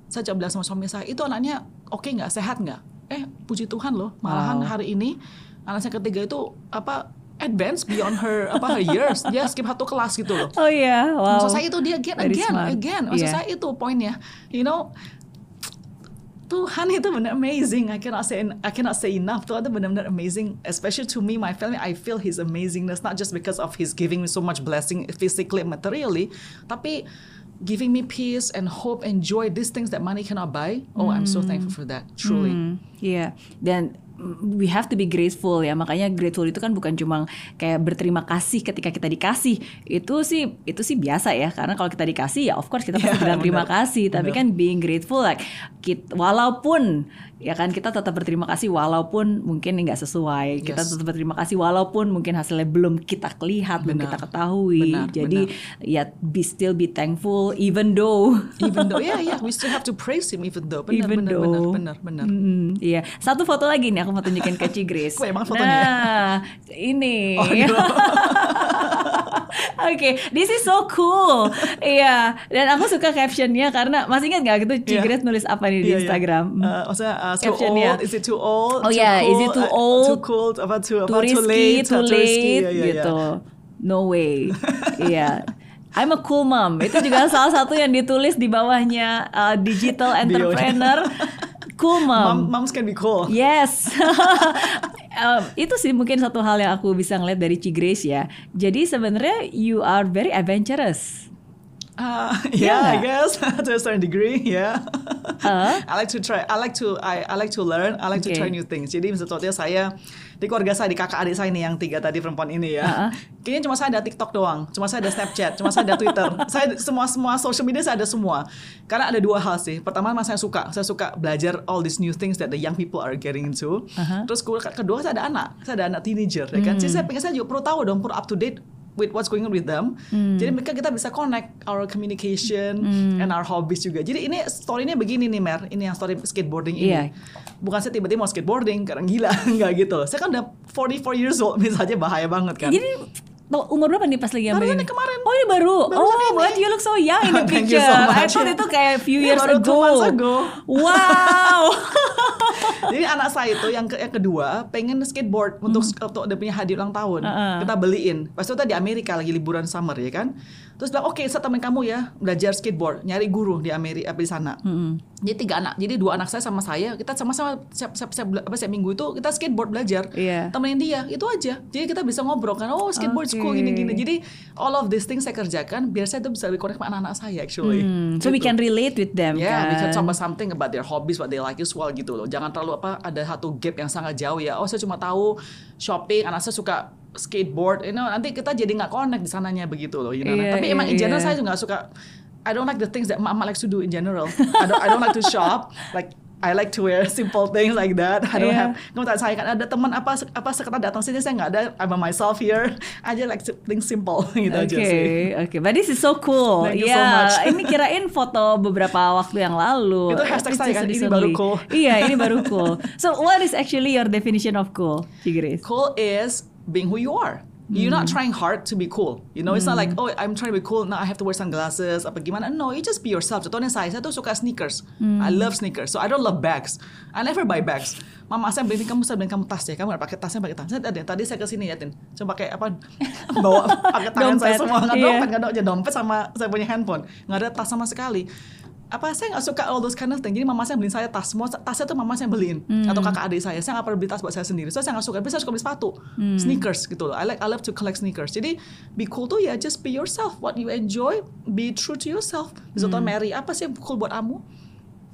saya coba bilang sama suami saya, itu anaknya oke nggak, sehat nggak? Eh puji Tuhan loh, malahan Wow. hari ini anak saya ketiga itu apa advance beyond her apa her years. Dia skip satu kelas gitu loh. Oh iya, wow. Maksud saya itu dia again, Very again, smart. again. Maksud Iya. saya itu poinnya. You know, Tuhan itu benar amazing. I cannot say I cannot say enough. Tuhan itu benar-benar amazing. Especially to me, my family, I feel His amazingness not just because of His giving me so much blessing physically, materially, tapi giving me peace and hope and joy. These things that money cannot buy. Oh, I'm so thankful for that. Truly. Hmm, Iya, dan mm, we have to be grateful ya. Makanya grateful itu kan bukan cuma kayak berterima kasih ketika kita dikasih. Itu sih itu sih biasa ya. Karena kalau kita dikasih ya of course kita pasti Ya, bilang terima kasih. Tapi kan being grateful like kit, walaupun ya kan kita tetap berterima kasih walaupun mungkin nggak sesuai. Kita Yes. tetap berterima kasih walaupun mungkin hasilnya belum kita lihat, belum kita ketahui. Benar, Jadi ya be still be thankful even though Even though, [laughs] yeah, yeah, we still have to praise Him even though. Benar, Even benar, though. benar, benar, benar. Mm, iya, satu foto lagi nih aku mau tunjukin ke Ci Grace. [laughs] Kok emang fotonya ya? Nah, ini. Oh, gitu. [laughs] Oke, this is so cool. Iya, dan aku suka captionnya karena masih ingat nggak gitu Iya. Grace nulis apa nih di Iya, iya. Instagram? Uh, maksudnya uh, too Captionnya. old, is it too old? Oh too yeah, is it cool, too uh, old? too cool, apa too, apa, too risky, too late, too uh, late, risky, yeah, yeah, gitu. yeah. No way. Iya. I'm a cool mom. Itu juga salah satu yang ditulis di bawahnya uh, digital [laughs] entrepreneur. Cool mom. Mom, moms can be cool. Yes. [laughs] Um, itu sih mungkin satu hal yang aku bisa ngeliat dari Ci Grace ya. Jadi sebenarnya you are very adventurous. Uh, Yeah. [laughs] yeah, I guess [laughs] to a certain degree, yeah. Uh? I like to try. I like to. I, I like to learn. I like to Okay. try new things. Jadi misalnya saya di keluarga saya, di kakak adik saya nih yang tiga tadi perempuan ini ya. Uh-uh. Kayaknya cuma saya ada TikTok doang, cuma saya ada Snapchat, cuma saya ada Twitter. [laughs] saya semua semua social media saya ada semua. Karena ada dua hal sih. Pertama, mas saya suka, saya suka belajar all these new things that the young people are getting into. Uh-huh. Terus kedua, saya ada anak, saya ada anak teenager, ya kan. Jadi saya pengen saya juga perlu tahu dong, perlu up to date with what's going on with them. Jadi mereka kita bisa connect our communication and our hobbies juga. Jadi ini story-nya begini nih Mer, ini yang story skateboarding ini. Iya. Bukan saya tiba-tiba mau skateboarding karena gila, [laughs] nggak gitu. Saya kan udah 44 years old, [laughs] misalnya bahaya banget kan. Jadi umur berapa nih pas lagi kemarin. Oh ini baru. Barusan oh, ini. but you look so young in the [laughs] Thank you picture. so much, I thought ya. itu kayak few Ini years baru ago. ago. Wow. [laughs] Jadi anak saya itu yang, ke, yang kedua pengen skateboard untuk untuk dia punya hadiah ulang tahun. Hmm. Uh-uh. Kita beliin. Pas itu tadi di Amerika lagi liburan summer ya kan. Terus bilang oke, saya temen kamu ya belajar skateboard, nyari guru di Amerika apa di sana. Hmm. Jadi tiga anak, jadi dua anak saya sama saya, kita sama-sama setiap, setiap, setiap, apa, setiap minggu itu kita skateboard belajar. Iya. Temenin dia, itu aja. Jadi kita bisa ngobrol kan, oh skateboard Oke. school gini-gini. Jadi all of these things saya kerjakan biar saya tuh bisa lebih connect sama anak-anak saya actually. Hmm, so we Gitu. can relate with them Yeah, we can kan. talk about something about their hobbies, what they like as well gitu loh. Jangan terlalu apa ada satu gap yang sangat jauh ya. Oh saya cuma tahu shopping, anak saya suka skateboard. You know, nanti kita jadi nggak connect di sananya begitu loh. You know? Iya, Tapi iya, emang in general iya. saya juga nggak suka. I don't like the things that mama likes to do in general. I don't, I don't like to shop. Like I like to wear [laughs] simple things like that. I don't Yeah. have. Tak saya kan ada teman apa apa sekarang datang sini saya nggak ada. I'm myself here. [laughs] I just like things simple [laughs] gitu aja Oke, sih. oke. But this is so cool. Thank you so much. ini kirain foto beberapa waktu yang lalu. Itu hashtag saya kan, ini baru cool. Iya, ini baru cool. So, what is actually your definition of cool, Cigris? Cool is being who you are. You're not trying hard to be cool. You know, it's not like, oh, I'm trying to be cool. Now I have to wear sunglasses. Apa gimana? No, you just be yourself. Contohnya saya, saya tuh suka sneakers. I love sneakers. So I don't love bags. I never buy bags. Mama saya beli kamu saya beli kamu tas ya. Kamu nggak pakai tasnya pakai tas. Saya tadi, saya ke sini ya, Tin. Coba pakai apa? [laughs] Bawa pakai tangan saya Dompet. semua. Nggak Iya. dompet, nggak ada aja dompet sama saya punya handphone. Nggak ada tas sama sekali apa saya nggak suka all those kind of thing. Jadi mama saya beliin saya tas. Semua tasnya tuh mama saya beliin. Atau kakak adik saya. Saya nggak pernah beli tas buat saya sendiri. So saya nggak suka. Tapi saya suka beli sepatu. Sneakers gitu loh. I like I love to collect sneakers. Jadi be cool tuh ya just be yourself. What you enjoy be true to yourself. Contoh Mary apa sih yang cool buat kamu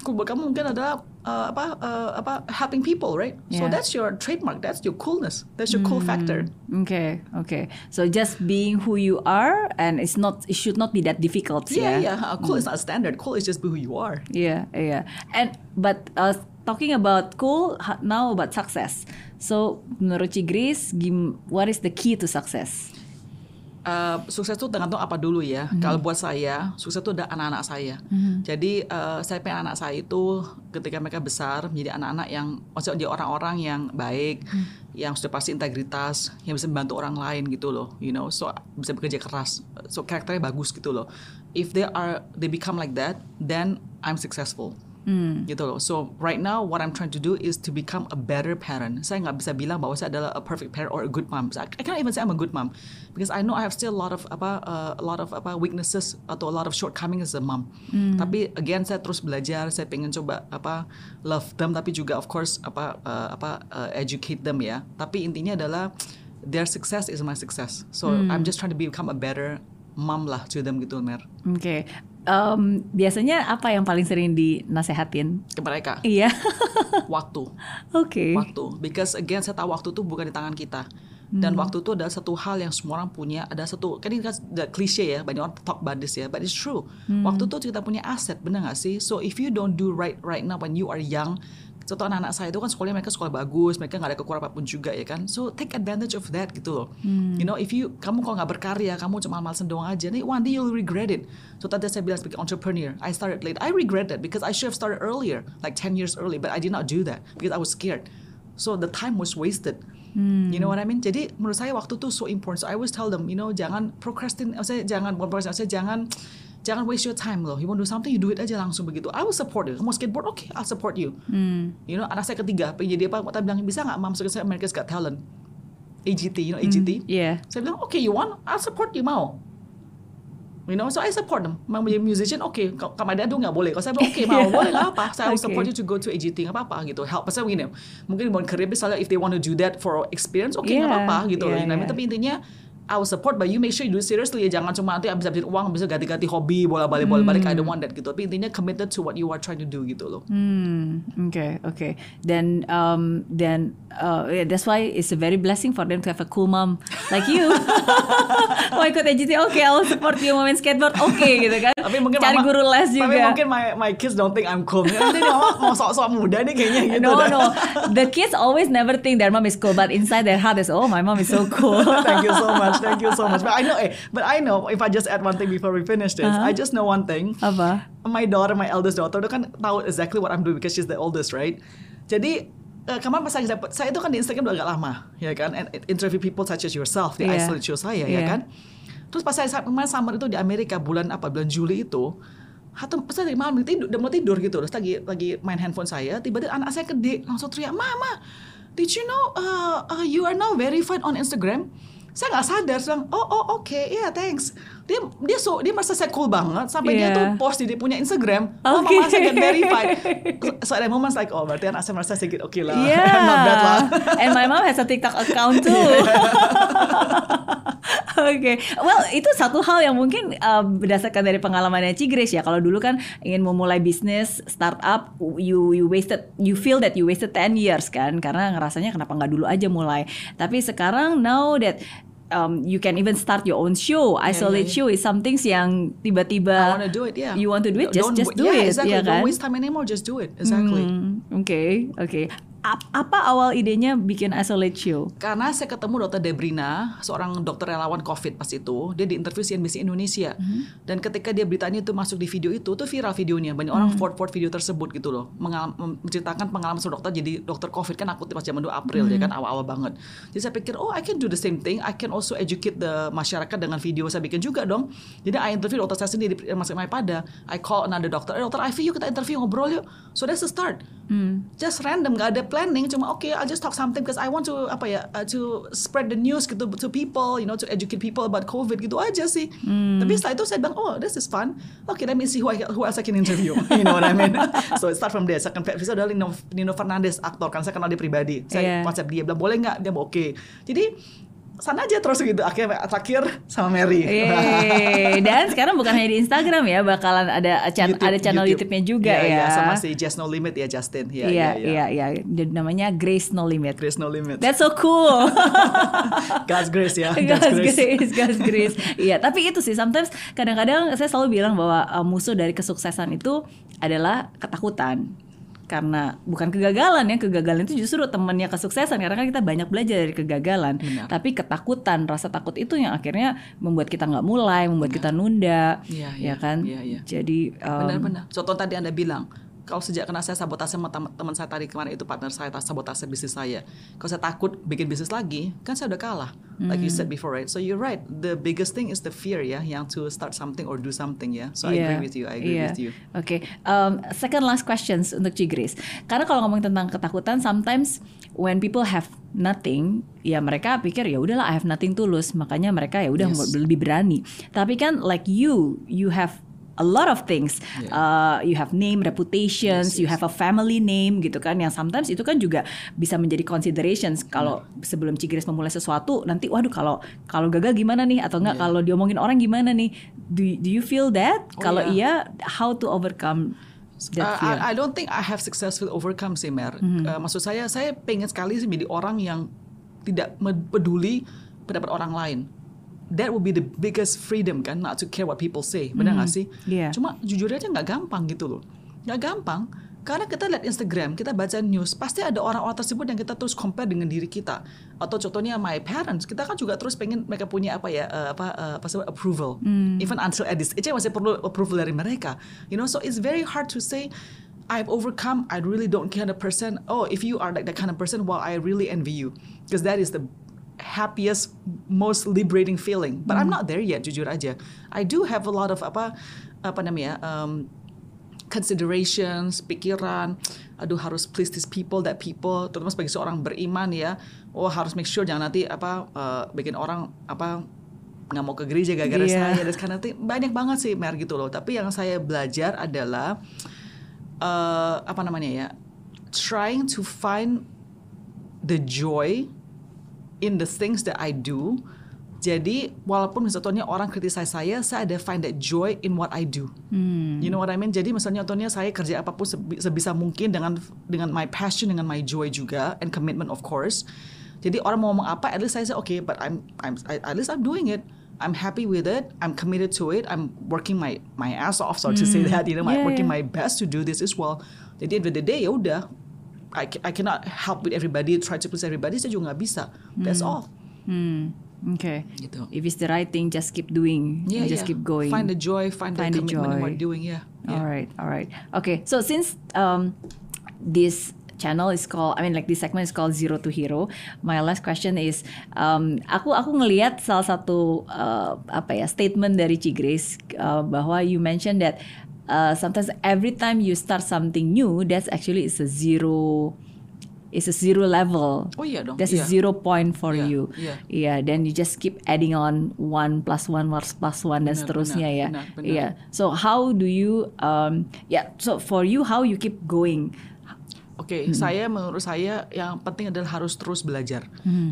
cool kamu mungkin adalah uh, apa uh, apa helping people right so Yeah. that's your trademark that's your coolness that's your cool factor Okay, okay. So just being who you are, and it's not, it should not be that difficult. yeah ya? yeah uh, cool is not standard cool is just be who you are Yeah, yeah. And but uh, talking about cool now about success. So menurut Cigris, what is the key to success? Uh, sukses itu tergantung apa dulu ya. Kalau buat saya, sukses itu ada anak-anak saya. Jadi uh, saya pengen anak saya itu ketika mereka besar menjadi anak-anak yang maksudnya orang-orang yang baik, yang sudah pasti integritas, yang bisa membantu orang lain gitu loh, you know. So bisa bekerja keras. So karakternya bagus gitu loh. If they are they become like that, then I'm successful. Gitu loh. So right now what I'm trying to do is to become a better parent. Saya nggak bisa bilang bahwa saya adalah a perfect parent or a good mom. I can't even say I'm a good mom because I know I have still a lot of apa uh, a lot of apa weaknesses atau a lot of shortcomings as a mom. Tapi again saya terus belajar. Saya pengen coba apa love them tapi juga of course apa uh, apa uh, educate them ya. Tapi intinya adalah their success is my success. So I'm just trying to become a better mom lah to them gitu Mer Oke. Em, biasanya apa yang paling sering dinasehatin? ke mereka. Iya. [laughs] waktu. Oke. waktu. Because again saya tahu waktu itu bukan di tangan kita. Dan waktu itu adalah satu hal yang semua orang punya ada satu kan ini kan the cliche ya banyak orang talk about this ya but it's true. Waktu itu kita punya aset benar nggak sih? So if you don't do right right now when you are young contoh anak-anak saya itu kan sekolahnya mereka sekolah bagus mereka nggak ada kekurangan apa pun juga ya kan so take advantage of that gitu loh you know if you kamu kalau nggak berkarya kamu cuma malasan doang aja nih one day you'll regret it so tadi saya bilang sebagai entrepreneur I started late I regret that because I should have started earlier like 10 years early but I did not do that because I was scared so the time was wasted You know what I mean? Jadi menurut saya waktu itu so important. So I always tell them, you know, jangan procrastinate. Saya jangan bukan procrastinate. Saya jangan jangan waste your time loh. You want to do something, you do it aja langsung begitu. I will support you. Kamu skateboard, okay, I'll support you. You know, anak saya ketiga, pengen jadi apa? Kita bilang bisa nggak, mam? Saya America's Got Talent. AGT, you know AGT? Iya. Saya bilang, okay, you want? I'll support you, mau. You know, so I support them. Mau menjadi musician, oke. Okay. Ada nggak boleh. Kalau saya bilang, oke, okay, mau, [laughs] boleh nggak apa. Saya Okay. support you to go to AGT, nggak apa-apa gitu. Help. Pasal begini, mungkin mau career, misalnya if they want to do that for experience, oke, nggak Yeah, apa-apa gitu. yeah, you know, yeah. Tapi intinya, I will support, but you make sure you do it seriously. Ya. Jangan cuma nanti habis habisin uang, bisa ganti-ganti hobi, bola balik, bola balik. I don't want that gitu. Tapi intinya committed to what you are trying to do gitu loh. Hmm, oke, oke. Dan um, dan uh, yeah, that's why it's a very blessing for them to have a cool mom like you. [laughs] Mau ikut AGT, oke, I will support you main skateboard, oke gitu kan. Tapi mungkin Cari mama- guru les juga. Tapi mungkin my, my kids don't think I'm cool. Nanti mama mau sok-sok muda nih kayaknya gitu. no, dah. no. The kids always never think their mom is cool, but inside their heart is, oh, my mom is so cool. [laughs] thank you so much. Thank you so much. But I know, eh, but I know if I just add one thing before we finish this, Uh-huh. I just know one thing. Apa? My daughter, my eldest daughter, itu kan tahu exactly what I'm doing because she's the oldest, right? Jadi eh, kemarin pas saya dapat, saya itu kan di Instagram udah agak lama, ya kan? And interview people such as yourself di Iya. Isolate Show saya, Iya. ya kan? Terus pas saya kemarin summer itu di Amerika bulan apa? Bulan Juli itu, atau pas saya dari malam tidur, udah mau tidur gitu, terus lagi lagi main handphone saya, tiba-tiba anak saya gede langsung teriak, Mama, did you know uh, uh, you are now verified on Instagram? Saya nggak sadar, bilang, oh oh oke, yeah thanks. Dia dia so dia merasa saya cool banget sampai dia Yeah. tuh post di dia punya Instagram, oh Okay. mama saya get verified. So, ada moments like, oh berarti anak saya merasa sedikit oke lah, Yeah. [laughs] not bad lah. [laughs] And my mom has a TikTok account too. [laughs] Oke, well itu satu hal yang mungkin uh, berdasarkan dari pengalamannya Cigres ya. Kalau dulu kan ingin memulai bisnis startup, you you wasted, you feel that you wasted 10 years kan, karena ngerasanya kenapa nggak dulu aja mulai. Tapi sekarang now that um, you can even start your own show. Isolate yeah. show is something yang tiba-tiba I want to do it, yeah. You want to do it, just Don't just do yeah, it, exactly. ya kan? Don't waste time anymore, just do it. Exactly. Hmm, Oke, oke. Ap- Apa awal idenya bikin isolate show? Karena saya ketemu dokter Debrina, seorang dokter relawan COVID pas itu, dia diinterview CNBC Indonesia. Dan ketika dia beritanya itu masuk di video itu, tuh viral videonya. Banyak orang forward-forward video tersebut gitu loh. Mengal- menceritakan pengalaman seorang dokter jadi dokter COVID kan aku pas zaman dulu April ya kan awal-awal banget. Jadi saya pikir, oh I can do the same thing. I can also educate the masyarakat dengan video saya bikin juga dong. Jadi I interview dokter saya sendiri masuk my pada. I call another doctor, eh, dokter Ivy yuk kita interview ngobrol yuk. So that's the start. Just random, gak ada planning, cuma oke I'll just talk something because I want to apa ya uh, to spread the news gitu to people, you know, to educate people about COVID gitu aja sih. Tapi setelah itu saya bilang, oh this is fun. Okay, let me see who, I, who else I can interview. [laughs] you know what I mean? [laughs] so it start from there. Second episode adalah Nino, Nino Fernandez aktor kan saya kenal dia pribadi. Saya Yeah. WhatsApp dia bilang boleh nggak? Dia bilang oke. Jadi sana aja terus gitu. Akhirnya terakhir sama Mary. Yeay. Dan sekarang bukan hanya di Instagram ya, bakalan ada chan- YouTube, ada channel YouTube. YouTube-nya juga Iya, ya. iya, sama si Just No Limit ya Justin. Iya, Iya, iya, iya, iya. Dan namanya Grace No Limit. Grace No Limit. That's so cool. [laughs] God's grace ya. God's grace, God's grace. Iya, tapi itu sih sometimes kadang-kadang saya selalu bilang bahwa uh, musuh dari kesuksesan itu adalah ketakutan. Karena bukan kegagalan ya, kegagalan itu justru temannya kesuksesan karena kan kita banyak belajar dari kegagalan. Benar. Tapi ketakutan, rasa takut itu yang akhirnya membuat kita nggak mulai, membuat kita nunda, Iya, ya iya, kan? iya, iya. Jadi um, Benar-benar. Contoh tadi Anda bilang, kalau sejak kena saya sabotase sama tem- teman saya tadi kemarin itu partner saya tas- sabotase bisnis saya. Kalau saya takut bikin bisnis lagi, kan saya udah kalah. Like you Hmm. said before, right? So you're right. The biggest thing is the fear ya, yang to start something or do something ya. So I Iya, agree with you. I agree iya. with you. Oke, um, second last questions untuk Cigris. Karena kalau ngomong tentang ketakutan, sometimes when people have nothing, ya mereka pikir ya udahlah I have nothing tulus, makanya mereka ya udah Yes. lebih berani. Tapi kan like you, you have a lot of things. Yeah. Uh, you have name, reputations, Yes, you yes. have a family name gitu kan. Yang sometimes itu kan juga bisa menjadi considerations kalau sebelum Cigris memulai sesuatu nanti waduh kalau kalau gagal gimana nih atau enggak Yeah. kalau diomongin orang gimana nih. Do, do you feel that? Oh, kalau yeah. iya how to overcome Uh, fear? I, I don't think I have successfully overcome sih Mer. Mm-hmm. Uh, maksud saya, saya pengen sekali sih menjadi orang yang tidak peduli pendapat orang lain. That would be the biggest freedom kan, not to care what people say. Benar nggak sih? Iya. Cuma jujur aja nggak gampang gitu loh. Nggak gampang. Karena kita lihat Instagram, kita baca news, pasti ada orang-orang tersebut yang kita terus compare dengan diri kita. Atau contohnya my parents, kita kan juga terus pengen mereka punya apa ya, uh, apa uh, apa sebut approval. Even until at this age masih perlu approval dari mereka. You know, so it's very hard to say I've overcome. I really don't care the person. Oh, if you are like that kind of person, well, I really envy you because that is the happiest, most liberating feeling. But I'm not there yet, jujur aja. I do have a lot of apa apa namanya um, considerations, pikiran. Aduh harus please these people, that people. Terutama sebagai seorang beriman ya. Oh harus make sure jangan nanti apa uh, bikin orang apa nggak mau ke gereja gara-gara Iya. saya dan karena banyak banget sih mer gitu loh. Tapi yang saya belajar adalah uh, apa namanya ya, trying to find the joy in the things that I do. Jadi walaupun misalnya orang criticize saya, saya ada find that joy in what I do. You know what I mean? Jadi misalnya contohnya saya kerja apa pun sebi- sebisa mungkin dengan dengan my passion, dengan my joy juga and commitment of course. Jadi orang mau ngomong apa, at least saya say okay, but I'm I'm I- at least I'm doing it. I'm happy with it. I'm committed to it. I'm working my my ass off, so to say that. You know, my, Yeah, working yeah. my best to do this as well. Jadi at the end of the day ya udah, I, I cannot help with everybody, try to please everybody. Saya juga nggak bisa. That's all. Hmm, okay. Gitu. If it's the right thing, just keep doing. Yeah, just yeah. keep going. Find the joy, find, Find the the commitment in joy. what doing. Yeah. yeah. All right, all right. Okay, so since um, this channel is called, I mean like this segment is called Zero to Hero. My last question is, um, aku aku ngelihat salah satu uh, apa ya statement dari Cigrace uh, bahwa you mentioned that uh, sometimes every time you start something new, that's actually is a zero. It's a zero level. Oh iya dong, That's a iya. zero point for Iya, you. iya. Yeah, then you just keep adding on one plus one plus plus one dan seterusnya benar, ya. Iya. So how do you um yeah, so for you how you keep going? Oke, saya menurut saya yang penting adalah harus terus belajar.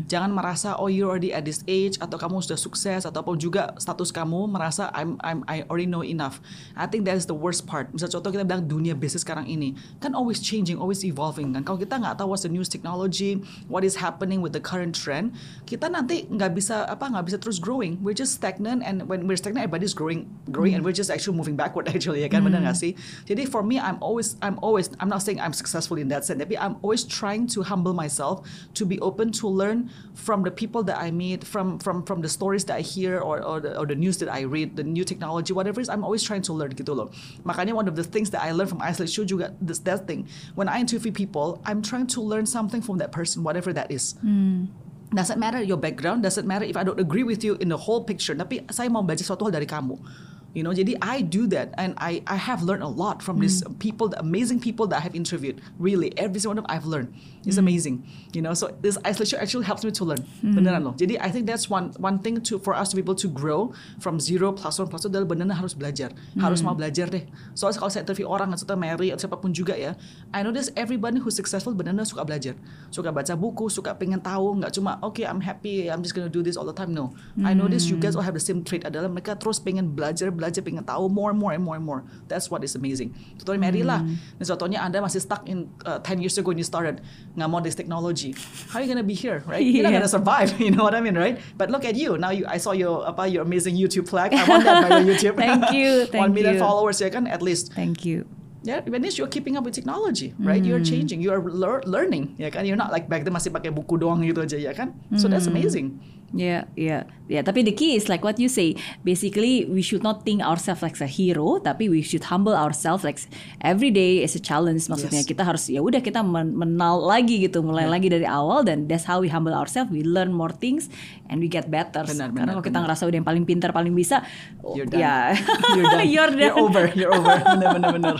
Jangan merasa oh you already at this age atau kamu sudah sukses ataupun juga status kamu merasa I'm I'm I already know enough. I think that is the worst part. Misal contoh kita bilang dunia bisnis sekarang ini kan always changing, always evolving kan. Kalau kita nggak tahu what's the news technology, what is happening with the current trend, kita nanti nggak bisa apa nggak bisa terus growing. We're just stagnant and when we're stagnant everybody's growing growing and we're just actually moving backward [laughs] actually ya kan benar nggak sih? Jadi for me I'm always I'm always I'm not saying I'm successful in that sense, tapi I'm always trying to humble myself to be open to learn from the people that I meet, from from from the stories that I hear or or the, or the news that I read, the new technology, whatever it is, I'm always trying to learn gitu loh. Makanya one of the things that I learned from Isolate Show juga this that thing. When I interview people, I'm trying to learn something from that person, whatever that is. Mm. Doesn't matter your background, doesn't matter if I don't agree with you in the whole picture. Tapi saya mau belajar suatu hal dari kamu. You know, jadi I do that and I I have learned a lot from these people, the amazing people that I have interviewed. Really, every single one of them I've learned. It's amazing. You know, so this isolation actually helps me to learn. Beneran loh. Jadi I think that's one one thing to for us to be able to grow from zero plus one plus two adalah beneran harus belajar. Harus mau belajar deh. Soalnya kalau saya interview orang atau Mary atau siapa pun juga ya, I notice everybody who's successful beneran suka belajar. Suka baca buku, suka pengen tahu, nggak cuma okay I'm happy, I'm just gonna do this all the time. No. I notice you guys all have the same trait adalah mereka terus pengen belajar, belajar, pengen tahu more, more, and more, and more. That's what is amazing. Contohnya Mary lah. Dan contohnya Anda masih stuck in uh, 10 years ago when you started nggak mau this technology. How are you gonna be here, right? You're not Yeah. gonna survive. [laughs] You know what I mean, right? But look at you. Now you, I saw your apa your amazing YouTube flag. I want that by your YouTube. [laughs] Thank you, [laughs] thank One million you. followers ya kan at least. Thank you. Yeah, when you're keeping up with technology, right? You're Hmm. changing, you're lear- learning, ya kan? You're not like back then masih pakai buku doang gitu aja, ya kan? So that's Hmm. amazing. Yeah, yeah, yeah. Tapi the key is like what you say. Basically, we should not think ourselves like a hero, tapi we should humble ourselves like every day is a challenge. Maksudnya Yes. kita harus ya udah kita men- menal lagi gitu, mulai lagi dari awal dan that's how we humble ourselves. We learn more things and we get better. Benar, Karena benar, kalau kita benar. ngerasa udah yang paling pintar, paling bisa, oh, You're done. ya, [laughs] You're done. [laughs] you're done. You're over. You're over. [laughs] Bener, bener.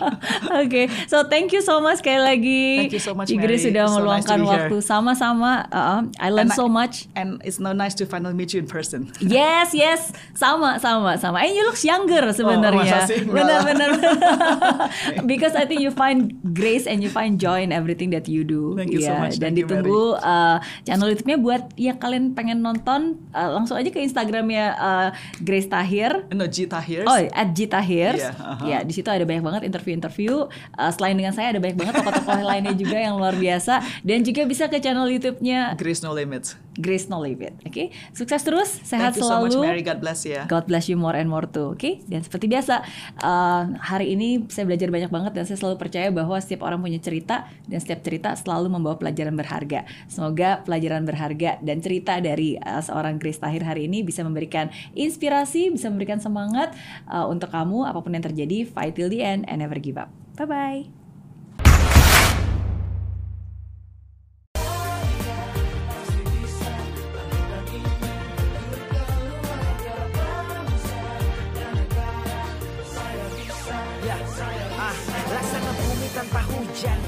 Oke, so thank you so much sekali lagi. Thank you so much, Mary. sudah So nice meluangkan here. waktu sama-sama. Uh, I learned And so much. And it's no nice to finally meet you in person. [laughs] Yes, yes, sama, sama, sama. And you look younger sebenarnya. masa sih? Enggak benar, benar. [laughs] [laughs] Because I think you find grace and you find joy in everything that you do. Thank you so Ya, much. Dan Thank ditunggu uh, channel YouTube-nya buat ya kalian pengen nonton uh, langsung aja ke Instagramnya uh, Grace Tahir. No, G Tahirs. Oh, at G Tahir. Iya, aha. Ya, di situ ada banyak banget interview-interview. Uh, selain dengan saya ada banyak banget tokoh-tokoh lainnya juga yang luar biasa. Dan juga bisa ke channel YouTube-nya Grace No Limits. Grace No Limit. Oke, sukses terus, sehat Thank you so much, Mary. God bless ya. God bless you more and more too, oke? Dan seperti biasa, uh, hari ini saya belajar banyak banget dan saya selalu percaya bahwa setiap orang punya cerita dan setiap cerita selalu membawa pelajaran berharga. Semoga pelajaran berharga dan cerita dari uh, seorang Grace Tahir hari ini bisa memberikan inspirasi, bisa memberikan semangat uh, untuk kamu apa pun yang terjadi, fight till the end and never give up. Bye bye.